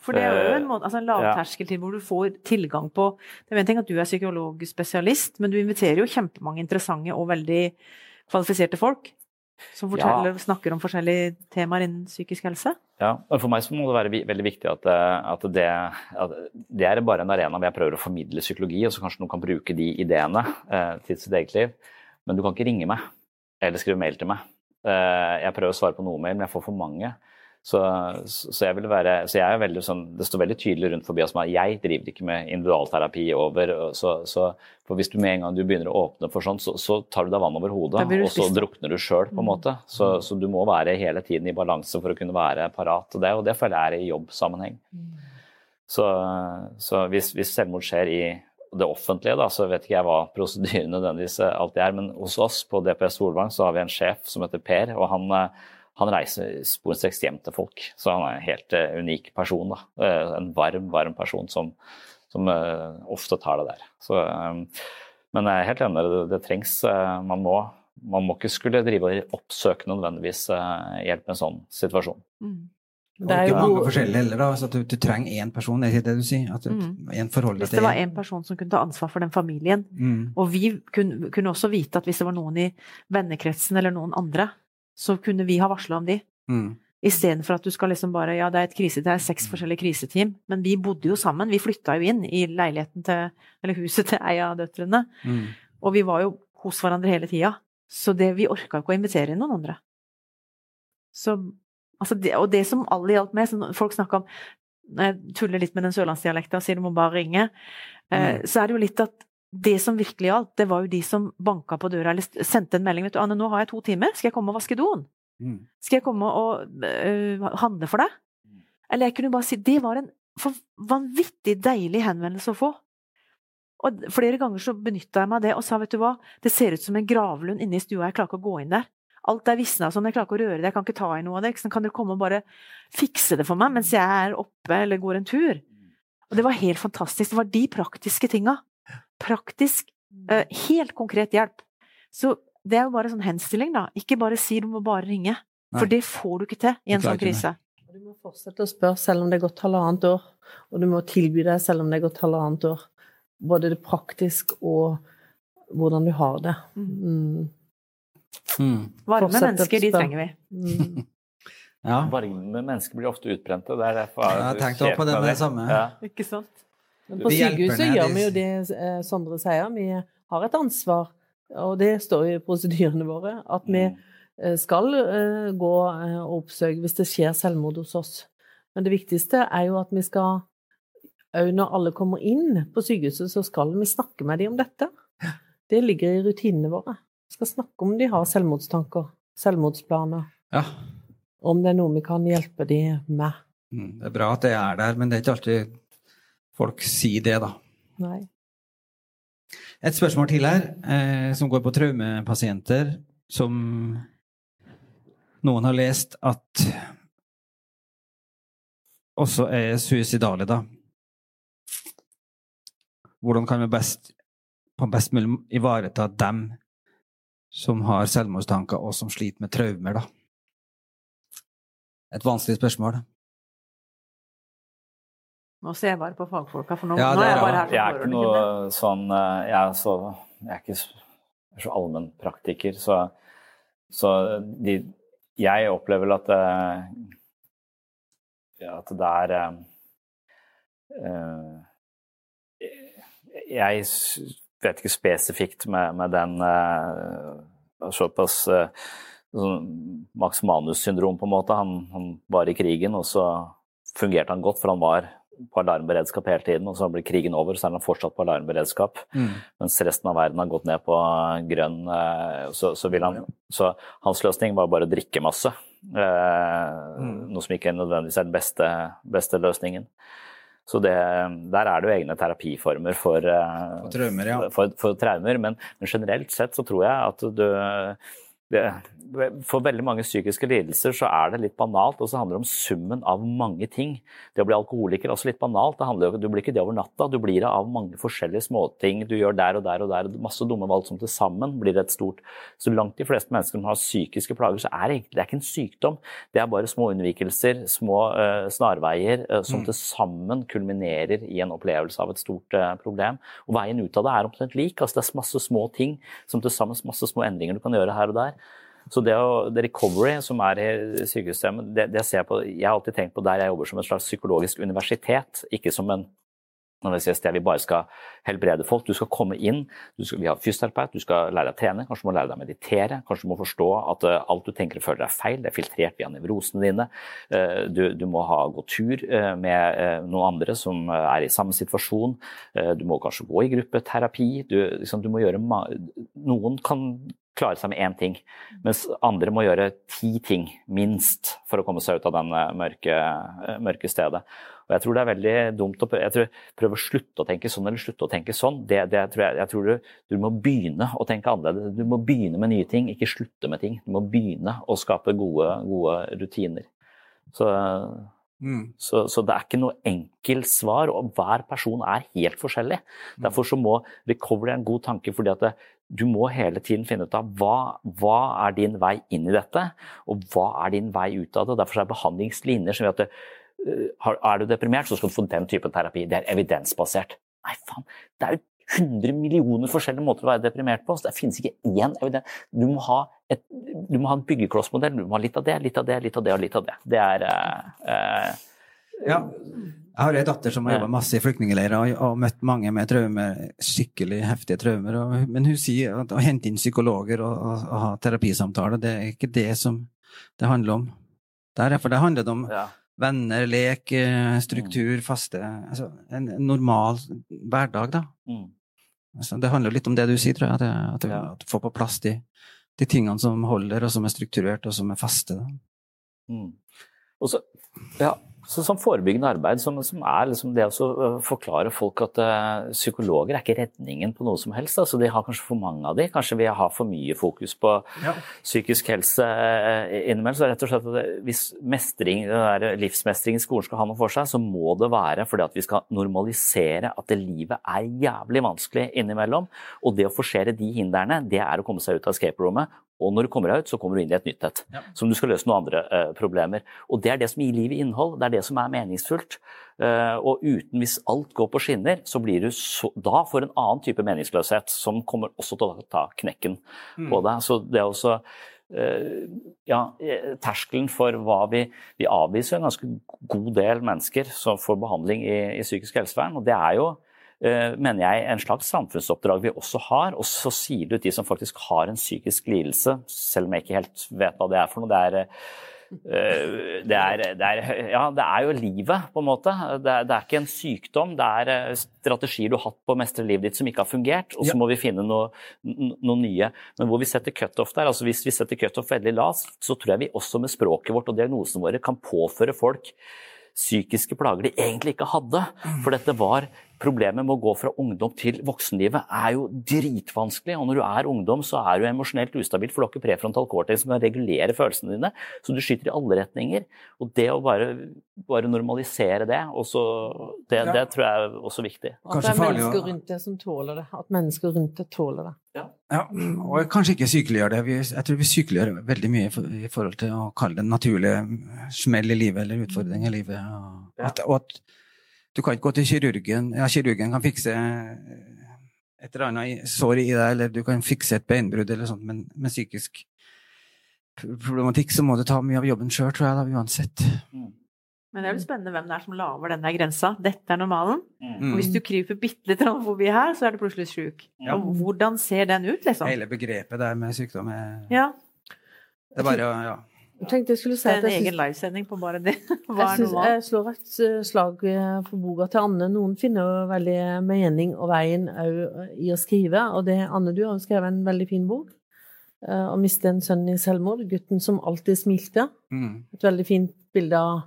For det er jo en, Eh, måte, altså en lavterskeltid hvor du får tilgang på Det er en ting at du er psykologspesialist, men du inviterer jo kjempemange interessante og veldig kvalifiserte folk som forteller, snakker om forskjellige temaer innen psykisk helse. Ja, og For meg så må det være veldig viktig at, eh, at, det, at det er bare en arena hvor jeg prøver å formidle psykologi, og så kanskje noen kan bruke de ideene eh, til sitt eget liv. Men du kan ikke ringe meg eller skrive mail til meg. Eh, jeg prøver å svare på noe mail, men jeg får for mange. Så, så, jeg vil være, så jeg er veldig sånn, Det står veldig tydelig rundt forbi oss at jeg driver ikke med individualterapi over. Så, så, for Hvis du med en gang du begynner å åpne for sånn, så, så tar du deg vann over hodet, og så drukner du sjøl, på en måte. Så, så du må være hele tiden i balanse for å kunne være parat. Og det, og det føler jeg er i jobbsammenheng. Så, så hvis, hvis selvmord skjer i det offentlige, da, så vet ikke jeg hva prosedyren nødvendigvis alltid er. Men hos oss på DPS Solvang så har vi en sjef som heter Per, og han, eh, han reiser sporenstreks hjem til folk. Så han er en helt uh, unik person. da. Eh, En varm, varm person som, som eh, ofte tar det der. Så, men jeg er helt enig, det, det trengs. Man må, man må ikke skulle drive og oppsøke nødvendigvis hjelp i en sånn situasjon. Mm. Det er jo mange god- forskjellige heller, da. Så at du, du trenger én person, er det det du sier? At du, Mm. Hvis til det var én person som kunne ta ansvar for den familien. Mm. Og vi kunne, kunne også vite at hvis det var noen i vennekretsen eller noen andre, så kunne vi ha varsla om de. Mm. Istedenfor at du skal liksom bare Ja, det er et krise, det er seks forskjellige kriseteam, men vi bodde jo sammen. Vi flytta jo inn i leiligheten til Eller huset til ei av døtrene. Mm. Og vi var jo hos hverandre hele tida. Så det, vi orka ikke å invitere inn noen andre. Så, altså det, og det som alle hjalp med, som folk snakker om Når jeg tuller litt med den sørlandsdialekta og sier du må bare ringe, eh, så er det jo litt at det som virkelig gjaldt, det var jo de som banka på døra eller sendte en melding. vet du, 'Anne, nå har jeg to timer. Skal jeg komme og vaske doen?' Mm. Skal jeg komme og uh, handle for deg? Eller jeg kunne bare si Det var en for vanvittig deilig henvendelse å få. Og flere ganger så benytta jeg meg av det og sa vet du hva, det ser ut som en gravlund inne i stua, jeg klarer ikke å gå inn der. Alt er visna sånn, jeg klarer ikke å røre det, jeg kan ikke ta i noe av det. ikke? Kan dere komme og bare fikse det for meg mens jeg er oppe eller går en tur? Og det var helt fantastisk. Det var de praktiske tinga. Praktisk, eh, helt konkret hjelp. Så det er jo bare sånn henstilling, da. Ikke bare si du må bare ringe. For Nei. det får du ikke til i en sånn krise. Og Du må fortsette å spørre selv om det er gått halvannet år, og du må tilby deg selv om det er gått halvannet år. Både det praktisk og hvordan du har det. Mm. Mm. Varme Fortsett mennesker, de trenger vi. Mm. Ja. Varme mennesker blir ofte utbrente. Det er derfor Jeg har tenkt på det med det samme. Ja. Ikke sant? Men på sykehuset gjør vi jo det eh, Sondre sier, vi har et ansvar, og det står jo i prosedyrene våre, at vi Mm. eh, skal eh, gå og oppsøke hvis det skjer selvmord hos oss. Men det viktigste er jo at vi skal Òg når alle kommer inn på sykehuset, så skal vi snakke med dem om dette. Det ligger i rutinene våre. Vi skal snakke om de har selvmordstanker, selvmordsplaner, ja. om det er noe vi kan hjelpe dem med. Mm. Det er bra at det er der, men det er ikke alltid folk sier det, da. Nei. Et spørsmål til her, eh, som går på traumepasienter, som noen har lest at også er suicidale, da. Hvordan kan vi best, på best mulig ivareta dem som har selvmordstanker, og som sliter med traumer, da? Et vanskelig spørsmål. Nå ser jeg bare på fagfolka, for nå, Ja, det er er jeg bare her Jeg er ikke noe sånn eh, Jeg er, så, jeg er ikke så, så allmennpraktiker, så, så de, jeg opplever vel at, eh, ja, at det er eh, eh, Jeg vet ikke spesifikt med, med den eh, såpass sånn Max Manus-syndrom, på en måte. Han, han var i krigen, og så fungerte han godt, for han var på alarmberedskap hele tiden. Og så blir krigen over, så er han fortsatt på alarmberedskap. Mm. Mens resten av verden har gått ned på grønn. eh, Så, så, han, så hans løsning var bare å drikke masse. Eh, Noe som ikke nødvendigvis er den beste, beste løsningen. Så det, der er det jo egne terapiformer for, eh, For traumer, ja. for, for traumer. Men, men generelt sett så tror jeg at du det, For veldig mange psykiske lidelser så er det litt banalt, og så handler det om summen av mange ting. Det å bli alkoholiker er også litt banalt. Det handler du blir ikke det over natta, du blir det av mange forskjellige småting du gjør der og der og der. Masse dumme valg som til sammen blir et stort Så langt de fleste mennesker som har psykiske plager, så er det egentlig det er ikke en sykdom. Det er bare små unnvikelser, små uh, snarveier, uh, som til sammen kulminerer i en opplevelse av et stort uh, problem. Og veien ut av det er omtrent lik. altså Det er masse små ting som til sammen masse små endringer du kan gjøre her og der. Så det, det recovery som er i sykesystemet, det, det ser jeg på Jeg har alltid tenkt på der jeg jobber som et slags psykologisk universitet, ikke som en når det sted vi bare skal helbrede folk. Du skal komme inn, skal, vi har fysioterapeut, du skal lære deg å trene, kanskje du må lære deg å meditere. Kanskje du må forstå at uh, alt du tenker og føler er feil, det er filtrert via nevrosene dine. Uh, du, du, må ha gå tur uh, med noen andre som er i samme situasjon. du må kanskje gå i gruppeterapi. Du, liksom, du må gjøre Noen kan klare seg med én ting, mens andre må gjøre ti ting, minst, for å komme seg ut av den mørke, mørke stedet. Og jeg tror det er veldig dumt å prøve, prøve å slutte å tenke sånn eller slutte å tenke sånn. Det, det tror jeg, jeg, tror du, du, må begynne å tenke annerledes. Du må begynne med nye ting, ikke slutte med ting. Du må begynne å skape gode, gode rutiner. Så, mm. så, så, det er ikke noe enkelt svar, og hver person er helt forskjellig. Derfor så må recovery være en god tanke, fordi at det, du må hele tiden finne ut av hva, hva, er din vei inn i dette, og hva er din vei ut av det. Derfor er behandlingslinjer som gjør at det, er du deprimert, så skal du få den typen terapi. Det er evidensbasert. Nei, faen. Det er jo 100 millioner forskjellige måter å være deprimert på. så Det finnes ikke én evidens. Du må ha, et, du må ha en byggeklossmodell. Du må ha litt av det, litt av det, litt av det og litt av det. Det er eh, Ja. Jeg har ei datter som har jobba masse i flyktningleirer og, og møtt mange med traumer, skikkelig heftige traumer. Og, men hun sier at å hente inn psykologer og, og, og ha terapisamtaler, det er ikke det som det handler om. Der, for det handler om ja venner, lek, struktur, faste altså En normal hverdag, da. Mm. Altså, det handler litt om det du sier, tror jeg. At, at, ja. at du får på plass de, de, tingene som holder, og som er strukturert, og som er faste. Mm. Og så, ja, så som forebyggende arbeid, som, som er liksom det å forklare folk at uh, psykologer er ikke redningen på noe som helst. Altså, de har kanskje for mange av de. Kanskje vi har for mye fokus på ja. psykisk helse uh, innimellom. Så rett og slett at hvis mestring, livsmestring i skolen skal ha noe for seg, så må det være fordi at vi skal normalisere at det livet er jævlig vanskelig innimellom. Og det å forsere de hindrene, det er å komme seg ut av escape-rommet og når du kommer deg ut, så kommer du inn i et nytt et. Ja. Som du skal løse noen andre uh, problemer. Og det er det som gir livet innhold. Det er det som er meningsfullt. Uh, og uten, hvis alt går på skinner, så blir du så, da for en annen type meningsløshet som kommer også til å ta knekken mm. på deg. Så det er også uh, ja, terskelen for hva vi, vi avviser en ganske god del mennesker som får behandling i, i psykisk helsevern. Og det er jo mener jeg, en slags samfunnsoppdrag vi også har. Og så sier du ut de som faktisk har en psykisk lidelse, selv om jeg ikke helt vet hva det er for noe. det er det er, det, er, ja, det er jo livet, på en måte. Det er, det er, ikke en sykdom. Det er strategier du har hatt på å mestre livet ditt som ikke har fungert, og så ja. må vi finne noe, noe, nye. Men hvor vi setter cutoff der, altså hvis vi setter cutoff veldig lavt, så tror jeg vi også med språket vårt og diagnosene våre kan påføre folk psykiske plager de egentlig ikke hadde. For dette var problemet med å gå fra ungdom til voksenlivet er jo dritvanskelig. Og når du er ungdom, så er du emosjonelt ustabil, for du har ikke prefrontal cortex som kan regulere følelsene dine. Så du skyter i alle retninger. Og det å bare, bare normalisere det, også, det, Ja. det tror jeg er også viktig. At det er mennesker rundt deg som tåler det. At mennesker rundt deg tåler det. Ja, og kanskje ikke sykeliggjør det. Jeg tror vi sykeliggjør veldig mye i i forhold til å kalle det en naturlig smell i livet eller utfordring i livet. Og, at, og at du kan ikke gå til kirurgen. Ja, kirurgen kan fikse et eller annet sår i deg, eller du kan fikse et beinbrudd eller sånt, men med psykisk problematikk så må du ta mye av jobben sjøl, tror jeg, da, uansett. Men det er jo spennende hvem det er som lager den der grensa. Dette er normalen. Mm. Og hvis du kryper bitte litt forbi her, så er du plutselig sjuk. Ja. Og hvordan ser den ut, liksom? Hele begrepet der med sykdom er Ja. Det er bare å ja. Jeg tenkte jeg skulle si Det at er en egen livesending på bare det. Hva jeg, er synes, normalt? jeg slår et eh, slag eh, for boka til Anne. Noen finner jo veldig mening og veien òg i å skrive. Og det, Anne, du har jo skrevet en veldig fin bok. eh, Å miste en sønn i selvmord. 'Gutten som alltid smilte'. Mm. Et veldig fint bilde av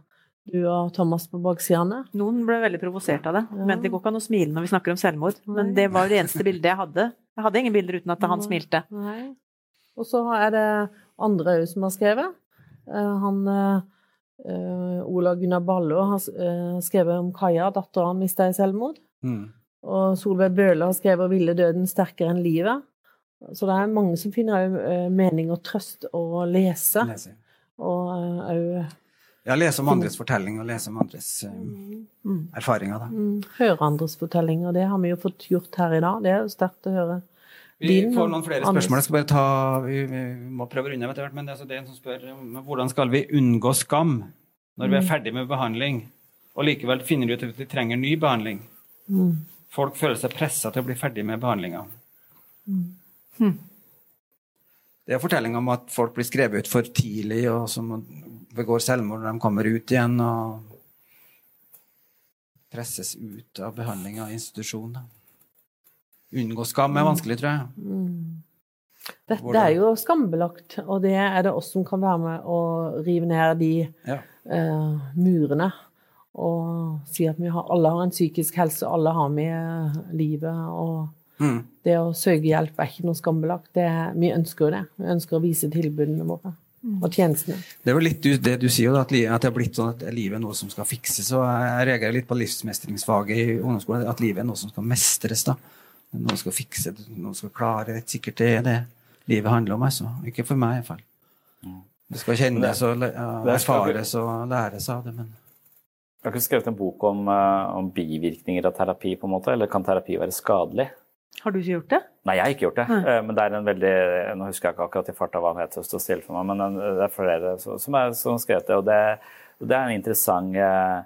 du og Thomas på baksidene. Noen ble veldig provosert av det. Ja. Men det går ikke an å smile når vi snakker om selvmord. Men det var det eneste bildet jeg hadde. Jeg hadde ingen bilder uten at han smilte. Nei. Og så er det andre òg som har skrevet. Eh, Han eh, eh, Ola Gunnar Ballo har skrevet om Kaja, dattera han mista i selvmord. Mm. Og Solveig Bøhler har skrevet ville døden sterkere enn livet'. Så det er mange som finner mening og trøst å lese. lese. Og òg Ja, lese om andres fortelling og lese om andres eh, mm, erfaringer, da. mm, høre andres fortellinger. Det har vi jo fått gjort her i dag. Det er jo sterkt å høre. Vi din får noen flere spørsmål. Jeg skal bare ta, vi, vi må prøve å runde etter hvert, men det er, altså det er en som spør om hvordan skal vi unngå skam når vi er Mm. ferdig med behandling, og likevel finner ut at vi trenger ny behandling. Mm. Folk føler seg pressa til å bli ferdig med behandlinga. Mm. Det er fortelling om at folk blir skrevet ut for tidlig, og som begår selvmord når de kommer ut igjen, og presses ut av behandling av institusjon. Unngå skam er vanskelig, tror jeg. Mm. Dette er jo skambelagt, og det er det oss som kan være med å rive ned de Ja. uh, murene. Og si at vi har, alle har en psykisk helse, alle har vi eh, livet. Og Mm. det å søke hjelp er ikke noe skambelagt. Det, er- vi ønsker jo det. Vi ønsker å vise tilbudene våre og tjenestene. Det er jo litt det du sier, at at det har blitt sånn at livet er noe som skal fikses. og Jeg reagerer litt på livsmestringsfaget i ungdomsskolen. At livet er noe som skal mestres. da. Noe skal fikse, noen skal klare. Det er sikkert det er det livet handler om. altså. Ikke for meg, i hvert fall. Det skal kjennes og det erfares og læres av det, men Jeg har ikke skrevet en bok om, eh, om bivirkninger av terapi, på en måte, eller kan terapi være skadelig? Har du ikke gjort det? Nei, jeg har ikke gjort det. Nei. Eh, Men det er en veldig Nå husker jeg ikke akkurat i farta hva han heter, stå det stille for meg, men det er flere som har skrevet det. Og det, det er en interessant, eh,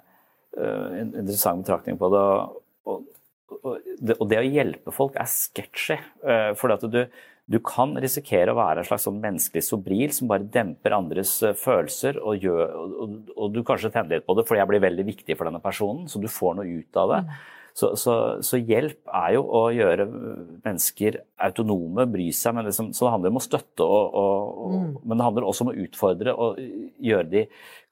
eh, en interessant betraktning på det. Og, og, og det å hjelpe folk er sketchy. eh, For at du, du kan risikere å være en slags sånn menneskelig sobril som bare demper andres eh, følelser, og, gjør, og, og, og du kanskje tenner litt på det fordi jeg blir veldig viktig for denne personen, så du får noe ut av det. Så, så, så hjelp er jo å gjøre mennesker autonome, bry seg. Men liksom, så det handler om å støtte, og, og, og, men det handler også om å utfordre og gjøre de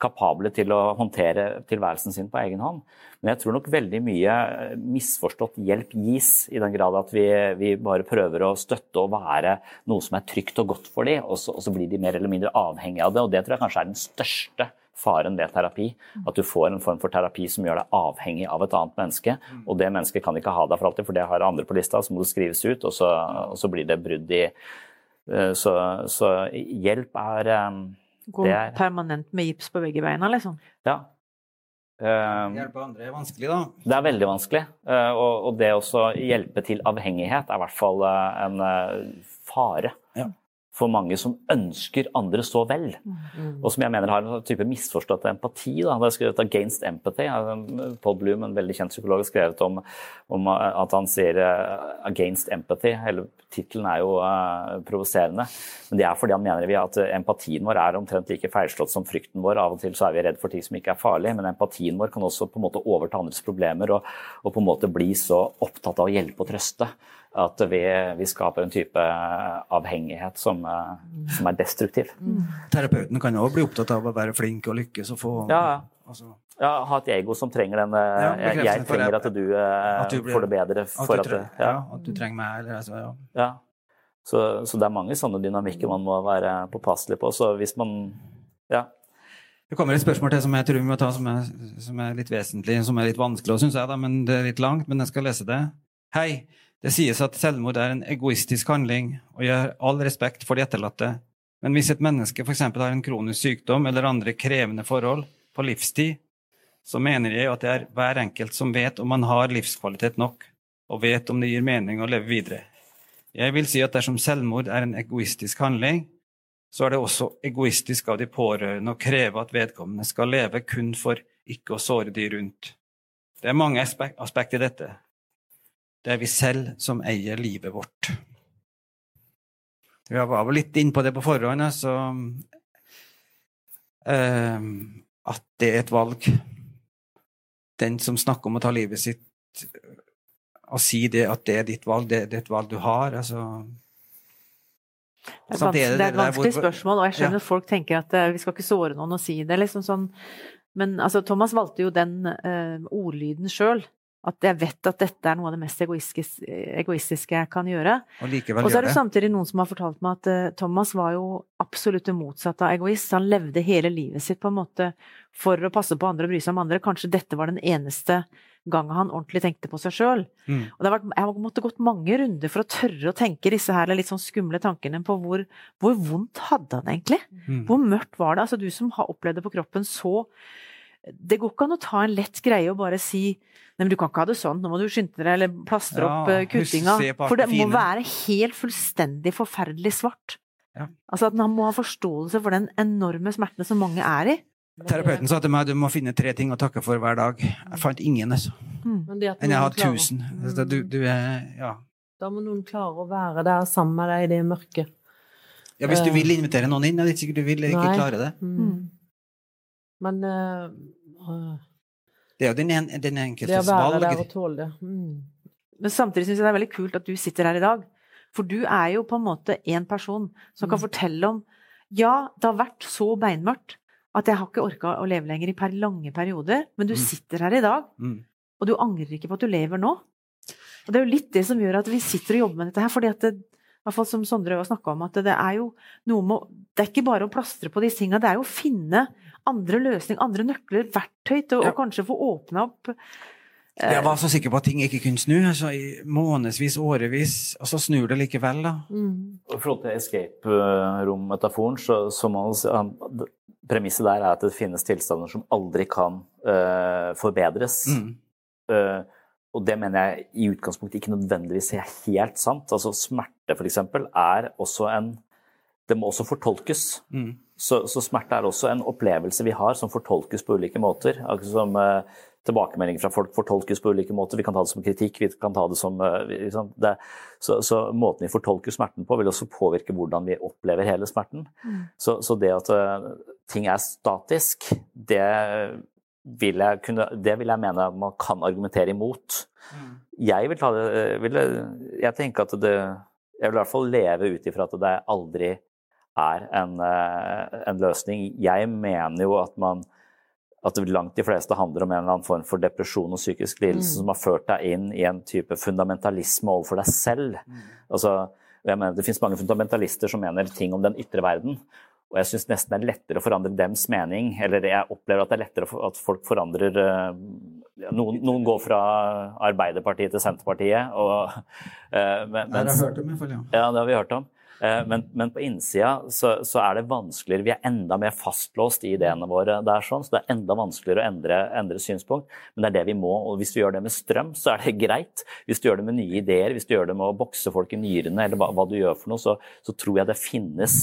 kapable til å håndtere tilværelsen sin på egen hånd. Men jeg tror nok veldig mye misforstått hjelp gis, i den grad at vi, vi bare prøver å støtte og være noe som er trygt og godt for dem, og så, og så blir de mer eller mindre avhengige av det. Og det tror jeg kanskje er den største faren ved terapi. At du får en form for terapi som gjør deg avhengig av et annet menneske. Og det mennesket kan ikke ha deg for alltid, for det har andre på lista, så må det skrives ut, og så, og så blir det brudd i eh, så, så hjelp er eh, Gå Det er- permanent med gips på begge beina, liksom? Ja. Eh, hjelpe andre er vanskelig, da. Det er veldig vanskelig. Uh, Og, og det å hjelpe til avhengighet er i hvert fall eh, en eh, fare. For mange som ønsker andre så vel. Og som jeg mener har en type misforstått empati. Da. Det er skrevet 'Against Empathy'. Eh, Paul Bloom, en veldig kjent psykolog, har skrevet om, om eh, at han sier eh, 'against empathy'. Hele tittelen er jo uh, provoserende. Men det er fordi han mener vi at empatien vår er omtrent like feilslått som frykten vår. Av og til så er vi redd for ting som ikke er farlig, men empatien vår kan også på en måte overta andres problemer og, og på en måte bli så opptatt av å hjelpe og trøste at vi, vi skaper en type avhengighet som, eh, som er destruktiv. Terapeuten kan òg bli opptatt av å være flink og lykkes og få Ja, Altså, Ja, ha et ego som trenger den eh, Ja, jeg, jeg trenger at du, eh, At du blir- får det bedre at for du at ja. ja. at du trenger meg, eller altså, ja. Ja. Så, så det er mange sånne dynamikker man må være påpasselig på. Så hvis man Ja. Det kommer et spørsmål til som jeg tror vi må ta, som er, som er litt vesentlig, som er litt vanskelig, synes jeg, da, men det er litt langt, men jeg skal lese det. Hei. Det sies at selvmord er en egoistisk handling, og jeg har all respekt for de etterlatte. Men hvis et menneske f.eks. har en kronisk sykdom eller andre krevende forhold på livstid, så mener jeg at det er hver enkelt som vet om man har livskvalitet nok, og vet om det gir mening å leve videre. Jeg vil si at dersom selvmord er en egoistisk handling, så er det også egoistisk av de pårørende å kreve at vedkommende skal leve kun for ikke å såre de rundt. Det er mange aspek aspekter i dette. Det er vi selv som eier livet vårt. Vi var vel litt inne på det på forhånd, altså At det er et valg. Den som snakker om å ta livet sitt, å si det at det er ditt valg, det, det er et valg du har, altså Det er, sånn, det er, det er et vanskelig spørsmål, og jeg skjønner at folk tenker at eh, vi skal ikke såre noen og si det. liksom sånn. Men altså, Thomas valgte jo den uh, ordlyden sjøl. At jeg vet at dette er noe av det mest egoistiske jeg kan gjøre. Og likevel Og så er det det. samtidig noen som har fortalt meg at eh, Thomas var jo absolutt det motsatte av egoist. Han levde hele livet sitt på en måte for å passe på andre og bry seg om andre. Kanskje dette var den eneste gangen han ordentlig tenkte på seg sjøl. Mm. Og det har vært, jeg har måttet gått mange runder for å tørre å tenke disse her litt sånn skumle tankene på hvor, hvor vondt hadde han egentlig? Mm. Hvor mørkt var det? Altså du som har opplevd det på kroppen så Det går ikke an å ta en lett greie og bare si Nei, men du kan ikke ha det sånn, nå må du skynde deg, eller plastre Ja, opp eh, kuttinga. For det må fine. være helt fullstendig forferdelig svart. Ja. Altså at man må ha forståelse for den enorme smerten som mange er i. Terapeuten sa til meg du må finne tre ting å takke for hver dag. Jeg fant ingen, altså. Men det at Enn jeg har tusen. Altså, Du, du er Ja. Da må noen klare å være der sammen med deg i det mørket. ja hvis du Eh. vil invitere noen inn, er det ikke sikkert du vil ikke Nei. klare det. Mm. Men øh, Det er jo den, en, den det å være valg. der og tåle det mm. Men samtidig syns jeg det er veldig kult at du sitter her i dag. For du er jo på en måte en person som kan Mm. fortelle om Ja, det har vært så beinmørkt at jeg har ikke orka å leve lenger i per lange perioder, men du Mm. sitter her i dag, Mm. og du angrer ikke på at du lever nå. Og det er jo litt det som gjør at vi sitter og jobber med dette her, fordi at det, i hvert fall som Sondre har snakka om, at det er jo noe med Det er ikke bare å plastre på disse tinga, det er jo å finne andre løsninger, andre nøkler, verktøy til å Ja. kanskje få åpna opp eh, Jeg var så sikker på at ting ikke kunne snu. Altså, I månedsvis, årevis, og så snur det likevel, da. Mm. I forhold til escape room-metaforen, så, så må man si at Premisset der er at det finnes tilstander som aldri kan uh, forbedres. Mm. Uh, og det mener jeg i utgangspunktet ikke nødvendigvis er helt sant. Altså Smerte f.eks. er også en Det må også fortolkes. Mm. Så, så smerte er også en opplevelse vi har som fortolkes på ulike måter. Akkurat som eh, tilbakemeldinger fra folk fortolkes på ulike måter. Vi kan ta det som kritikk, vi kan ta det som eh, liksom, det, så, så måten vi fortolker smerten på, vil også påvirke hvordan vi opplever hele smerten. Så, så det at uh, ting er statisk, det vil jeg, kunne, det vil jeg mene at man kan argumentere imot. Jeg vil ta det vil, Jeg tenker at det Jeg vil i hvert fall leve ut ifra at det aldri er en, eh, en løsning. Jeg mener jo at man at langt de fleste handler om en eller annen form for depresjon og psykisk lidelse som har ført deg inn i en type fundamentalisme overfor deg selv. Altså, jeg mener Det finnes mange fundamentalister som mener ting om den ytre verden. Og jeg syns nesten det er lettere å forandre dems mening. Eller jeg opplever at det er lettere at folk forandrer eh, noen, noen går fra Arbeiderpartiet til Senterpartiet. Og, eh, men, Det har vi jeg hørt om, i hvert fall, ja. ja, det har vi hørt om. Eh, Men, men på innsida så, så er det vanskeligere. Vi er enda mer fastlåst i ideene våre. Det er sånn, så det er enda vanskeligere å endre, endre synspunkt. Men det er det vi må. Og hvis du gjør det med strøm, så er det greit. Hvis du gjør det med nye ideer, hvis du gjør det med å bokse folk i nyrene, eller hva, hva du gjør for noe, så, så tror jeg det finnes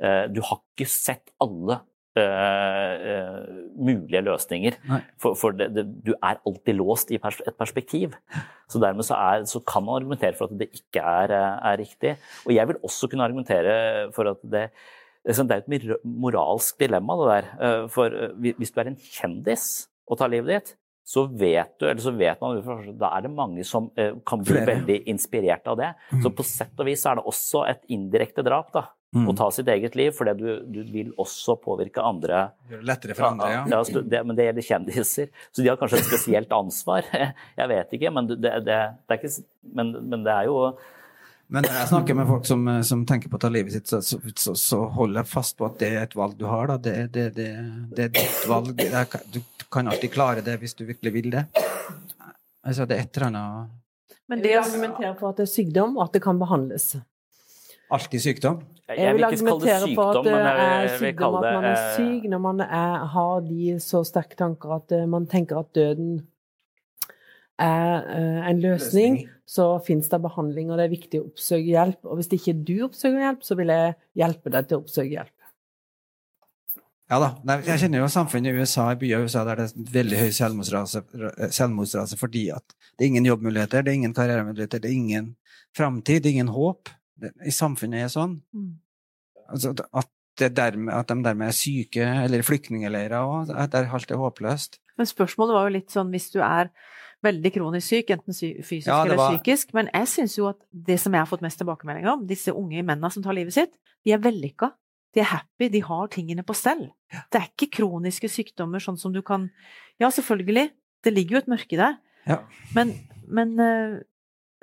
eh, Du har ikke sett alle mulige løsninger. For, for det, det, du er alltid låst i pers et perspektiv. Så dermed så, er, så kan man argumentere for at det ikke er, eh, er riktig. Og jeg vil også kunne argumentere for at det Det er et moralsk dilemma, det der. Eh, For eh, hvis du er en kjendis og tar livet ditt, så vet du, eller så vet man Da er det mange som eh, kan bli Flere. veldig inspirert av det. Så på sett og vis er det også et indirekte drap, da. Mm. å ta sitt eget liv, fordi du, du vil også påvirke andre. Gjør det lettere for andre, ja. Ja, det, men det gjelder kjendiser. Så de har kanskje et spesielt ansvar. Jeg vet ikke, men det, det, det er ikke men, men det er jo Men når jeg snakker med folk som, som tenker på å ta livet sitt, så, så, så, holder jeg fast på at det er et valg du har. Da. Det, det, det, det er ditt valg. Det er, du kan alltid klare det hvis du virkelig vil det. Altså, det er et eller annet Men det argumenterer å argumentere for at det er sykdom, og at det kan behandles. Alltid sykdom. Jeg, Jeg vil vil ikke kalle det argumentere for sykdom, at det men jeg er vil, jeg vil sykdom, kalle at man er eh, syk når man er, har de så sterke tanker at eh, man tenker at døden er eh, en løsning, Løsning. så fins det behandling, og det er viktig å oppsøke hjelp. Og hvis ikke du oppsøker hjelp, så vil jeg hjelpe deg til å oppsøke hjelp. Ja da. Jeg kjenner jo samfunnet i USA, i byer i USA der det er veldig høy selvmordsrase, selvmordsrase fordi at det er ingen jobbmuligheter, det er ingen karrieremuligheter, det er ingen framtid, det er ingen håp. Det, I samfunnet er sånn. Mm. Altså, at, dermed, at de dermed er syke, eller flyktningleirer òg, der alt er håpløst. Men spørsmålet var jo litt sånn hvis du er veldig kronisk syk, enten fysisk Ja, det eller var- psykisk. Men jeg syns jo at det som jeg har fått mest tilbakemeldinger om, disse unge mennene som tar livet sitt, de er vellykka. De er happy, de har tingene på stell. Det er ikke kroniske sykdommer sånn som du kan Ja, selvfølgelig, det ligger jo et mørke der. Ja. Men, men eh,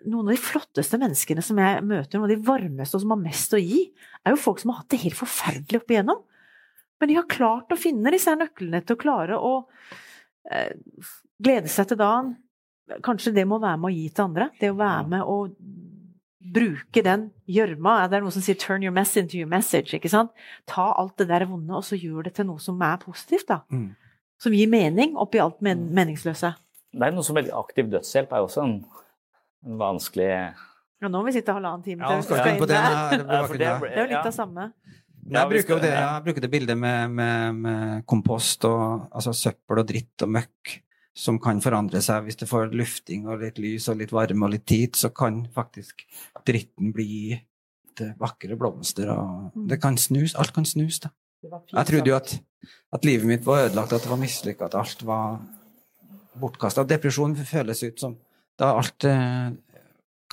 noen av de flotteste menneskene som jeg møter, noen av de varmeste og som har mest å gi, er jo folk som har hatt det helt forferdelig opp igjennom. Men de har klart å finne disse nøklene til å klare å eh, glede seg til dagen. Kanskje det må være med å gi til andre. Det å være med å bruke den gjørma. Det er noe som sier 'turn your mess into your message'. ikke sant? Ta alt det der vonde, og så gjør det til noe som er positivt. da. Mm. Som gir mening oppi alt men meningsløse. Det er noe som veldig aktiv dødshjelp er jo også en, en vanskelig Ja, nå må vi sitte halvannen time Ja, til vi skal inn på det? Ja, er jo litt av samme. Ja, jeg, bruker det- jeg bruker det bildet med, med, med kompost og altså søppel og dritt og møkk som kan forandre seg. Hvis det får lufting og litt lys og litt varme og litt tid, så kan faktisk dritten bli til vakre blomster. Og det kan snus. Alt kan snus, da. Jeg trodde jo at, at livet mitt var ødelagt, at det var mislykka, at alt var bortkasta. Depresjon føles ut som da er alt eh,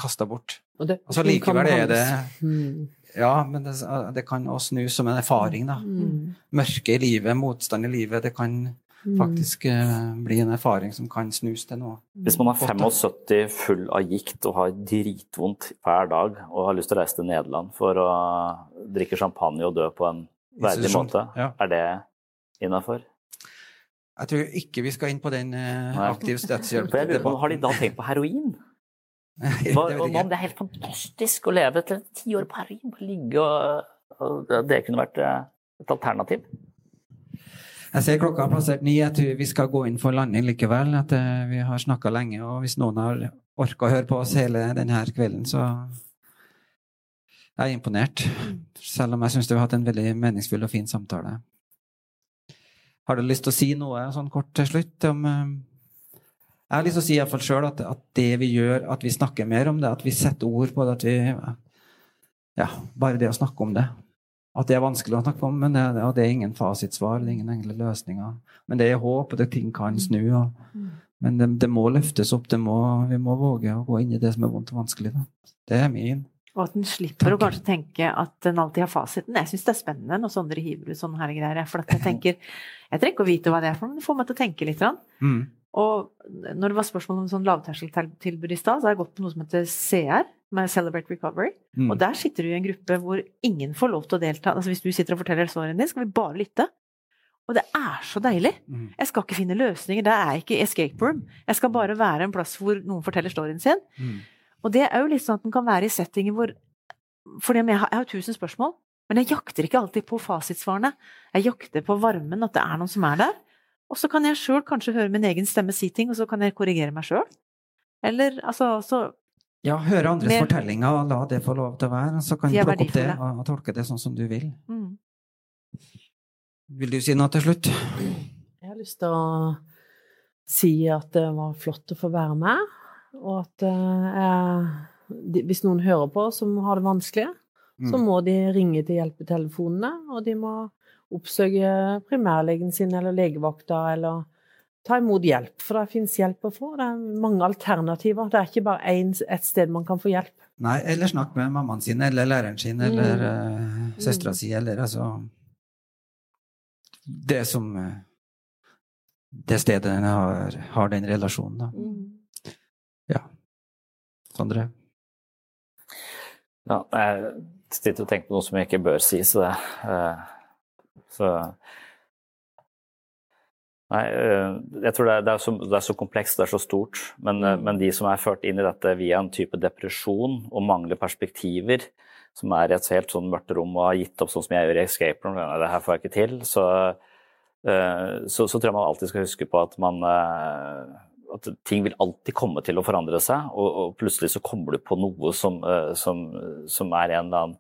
kasta bort. Og det, Altså, kan likevel er det- Mm. Ja, men det, det kan også snus som en erfaring, da. Mm. Mørke i livet, motstand i livet, det kan Mm. faktisk eh, bli en erfaring som kan snus til noe. Hvis man er 75 full av gikt og har dritvondt hver dag og har lyst til å reise til Nederland for å drikke champagne og dø på en verdig måte, Ja. er det innafor? Jeg tror ikke vi skal inn på den eh, aktiv dødshjelp. For jeg lurer på, Har de da tenkt på heroin? Hva, det, man, det er helt fantastisk å leve til ti år på heroin. og ligge og, og Det kunne vært eh, et alternativ. Jeg ser klokka har plassert ni. Jeg tror vi skal gå inn for landing likevel. At eh, vi har snakka lenge, og hvis noen har orka å høre på oss hele denne kvelden, så jeg er imponert. Selv om jeg syns vi har hatt en veldig meningsfull og fin samtale. Har du lyst til å si noe sånn kort til slutt om eh, Jeg har lyst til å si iallfall sjøl at, at det vi gjør, at vi snakker mer om det, at vi setter ord på det, at vi Ja, bare det å snakke om det. At det er vanskelig å snakke om, men det, og det er ingen fasitsvar, det er ingen enkle løsninger. Men det er håp, og det ting kan snu. Og, men det, det må løftes opp, det må, vi må våge å gå inn i det som er vondt og vanskelig. Da. Det er min. Og at en slipper å kanskje tenke at en alltid har fasiten. Jeg syns det er spennende når Sondre hiver ut sånne her greier. For at jeg tenker Jeg trenger ikke å vite hva det er for noe, men det får meg til å tenke litt. Mm. Og når det var spørsmål om sånn lavterskeltilbud i stad, så har jeg gått på noe som heter CR, med Celebrate Recovery. Mm. Og der sitter du i en gruppe hvor ingen får lov til å delta. Altså Hvis du sitter og forteller storyen din, skal vi bare lytte. Og det er så deilig. Mm. Jeg skal ikke finne løsninger. Det er ikke escape room. Jeg skal bare være en plass hvor noen forteller storyen sin. Mm. Og det er jo litt sånn at den kan være i settinger hvor For jeg har, jeg har tusen spørsmål, men jeg jakter ikke alltid på fasitsvarene. Jeg jakter på varmen, at det er noen som er der. Og så kan jeg sjøl kanskje høre min egen stemme si ting, og så kan jeg korrigere meg sjøl. Eller altså så Ja, høre andres Mer- fortellinger og la det få lov til å være. Så kan du plukke opp det og, og tolke det sånn som du vil. mm. Vil du si noe til slutt? Jeg har lyst til å si at det var flott å få være med, og at eh, de- hvis noen hører på som har det vanskelig, så Mm. må de ringe til hjelpetelefonene, og de må oppsøke primærlegen sin eller legevakta eller ta imot hjelp, for det finnes hjelp å få. Det er mange alternativer. Det er ikke bare et sted man kan få hjelp. Nei, eller snakk med mammaen sin eller læreren sin eller Mm. uh, søstera si eller altså Det som eh, Det stedet har, har den relasjonen, da. Ja. Sondre? Ja, jeg sitter og tenker på noe som jeg ikke bør si, så det eh, Så Nei, eh, jeg tror det er, det, er så, det er så komplekst, det er så stort. Men, mm. men de som er ført inn i dette via en type depresjon og mangler perspektiver, som er i et helt sånn mørkt rom og har gitt opp sånn som jeg gjør i Escape Room, det her får jeg ikke til, så, eh, så, så tror jeg man alltid skal huske på at man eh, at ting vil alltid komme til å forandre seg, og, og plutselig så kommer du på noe som, eh, som, som er en eller annen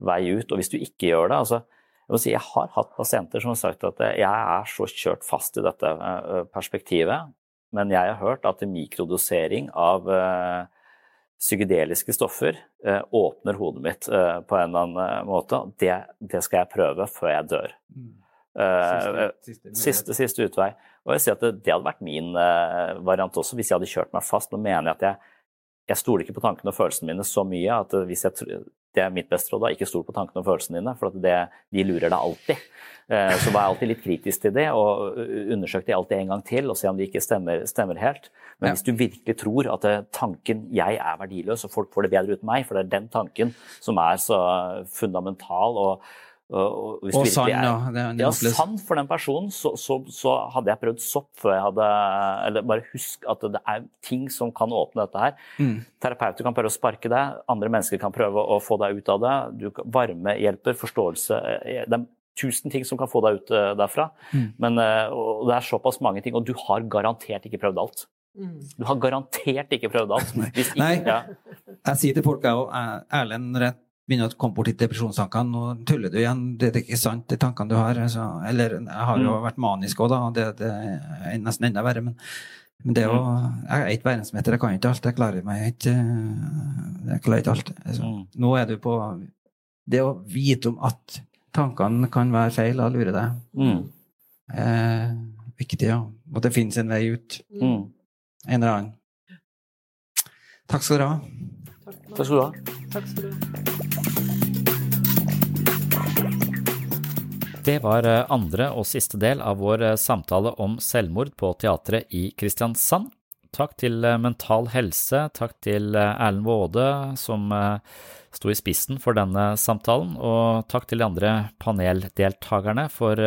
vei ut. Og hvis du ikke gjør det altså, jeg, må si, jeg har hatt pasienter som har sagt at jeg er så kjørt fast i dette eh, perspektivet, men jeg har hørt at mikrodosering av eh, psykedeliske stoffer åpner hodet mitt på en eller annen måte. Det, det skal jeg prøve før jeg dør. Siste, Siste- siste, siste, utvei. Og jeg sier at det, det hadde vært min uh, variant også, hvis jeg hadde kjørt meg fast. Nå mener jeg at jeg, jeg stoler ikke på tankene og følelsene mine så mye at hvis jeg, det er mitt beste råd, da, ikke stol på tankene og følelsene dine, for at det, de lurer deg alltid. Eh, så vær alltid litt kritisk til det, og undersøk det alltid en gang til, og se om de ikke stemmer, stemmer helt. Men Ja. hvis du virkelig tror at eh, tanken 'jeg er verdiløs', og folk får det bedre uten meg, for det er den tanken som er så fundamental og, og, og, hvis Og sann, er- ja. Det, det ja, sann for den personen, så, så, så hadde jeg prøvd sopp før jeg hadde Eller bare husk at det er ting som kan åpne dette her. Mm. Terapeuter kan prøve å sparke deg, andre mennesker kan prøve å få deg ut av det. Du, varme hjelper, forståelse eh, Det er tusen ting som kan få deg ut eh, derfra. Mm. Men, eh, og det er såpass mange ting, og du har garantert ikke prøvd alt. Du har garantert ikke prøvd alt. Hvis ikke, Nei. Ja. Jeg sier til folk, jeg òg, Erlend, jeg begynner å komme bort i depresjonstankene, nå tuller du igjen, det er ikke sant, de tankene du har. Altså, eller jeg har jo Mm. vært manisk òg, da, og det, det er nesten enda verre. Men, men det er jo Jeg er ikke verdensmester, jeg kan ikke alt. Jeg klarer meg ikke Jeg klarer ikke alt. Altså, Mm. Nå er du på Det å vite om at tankene kan være feil og lure deg, Mm. er viktig, ja. Og det finnes en vei ut. Mm. En eller annen. Takk skal dere ha. Takk skal du ha. Takk skal du ha. Det var eh, andre og siste del av vår eh, samtale om selvmord på teatret i Kristiansand. Takk til eh, Mental Helse, takk til Erlend Waade, som sto i spissen for denne samtalen, og takk til de andre paneldeltakerne for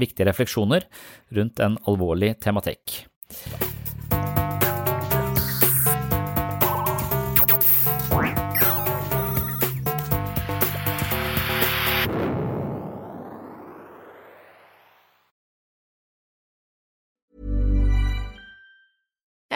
viktige refleksjoner rundt en alvorlig tematikk.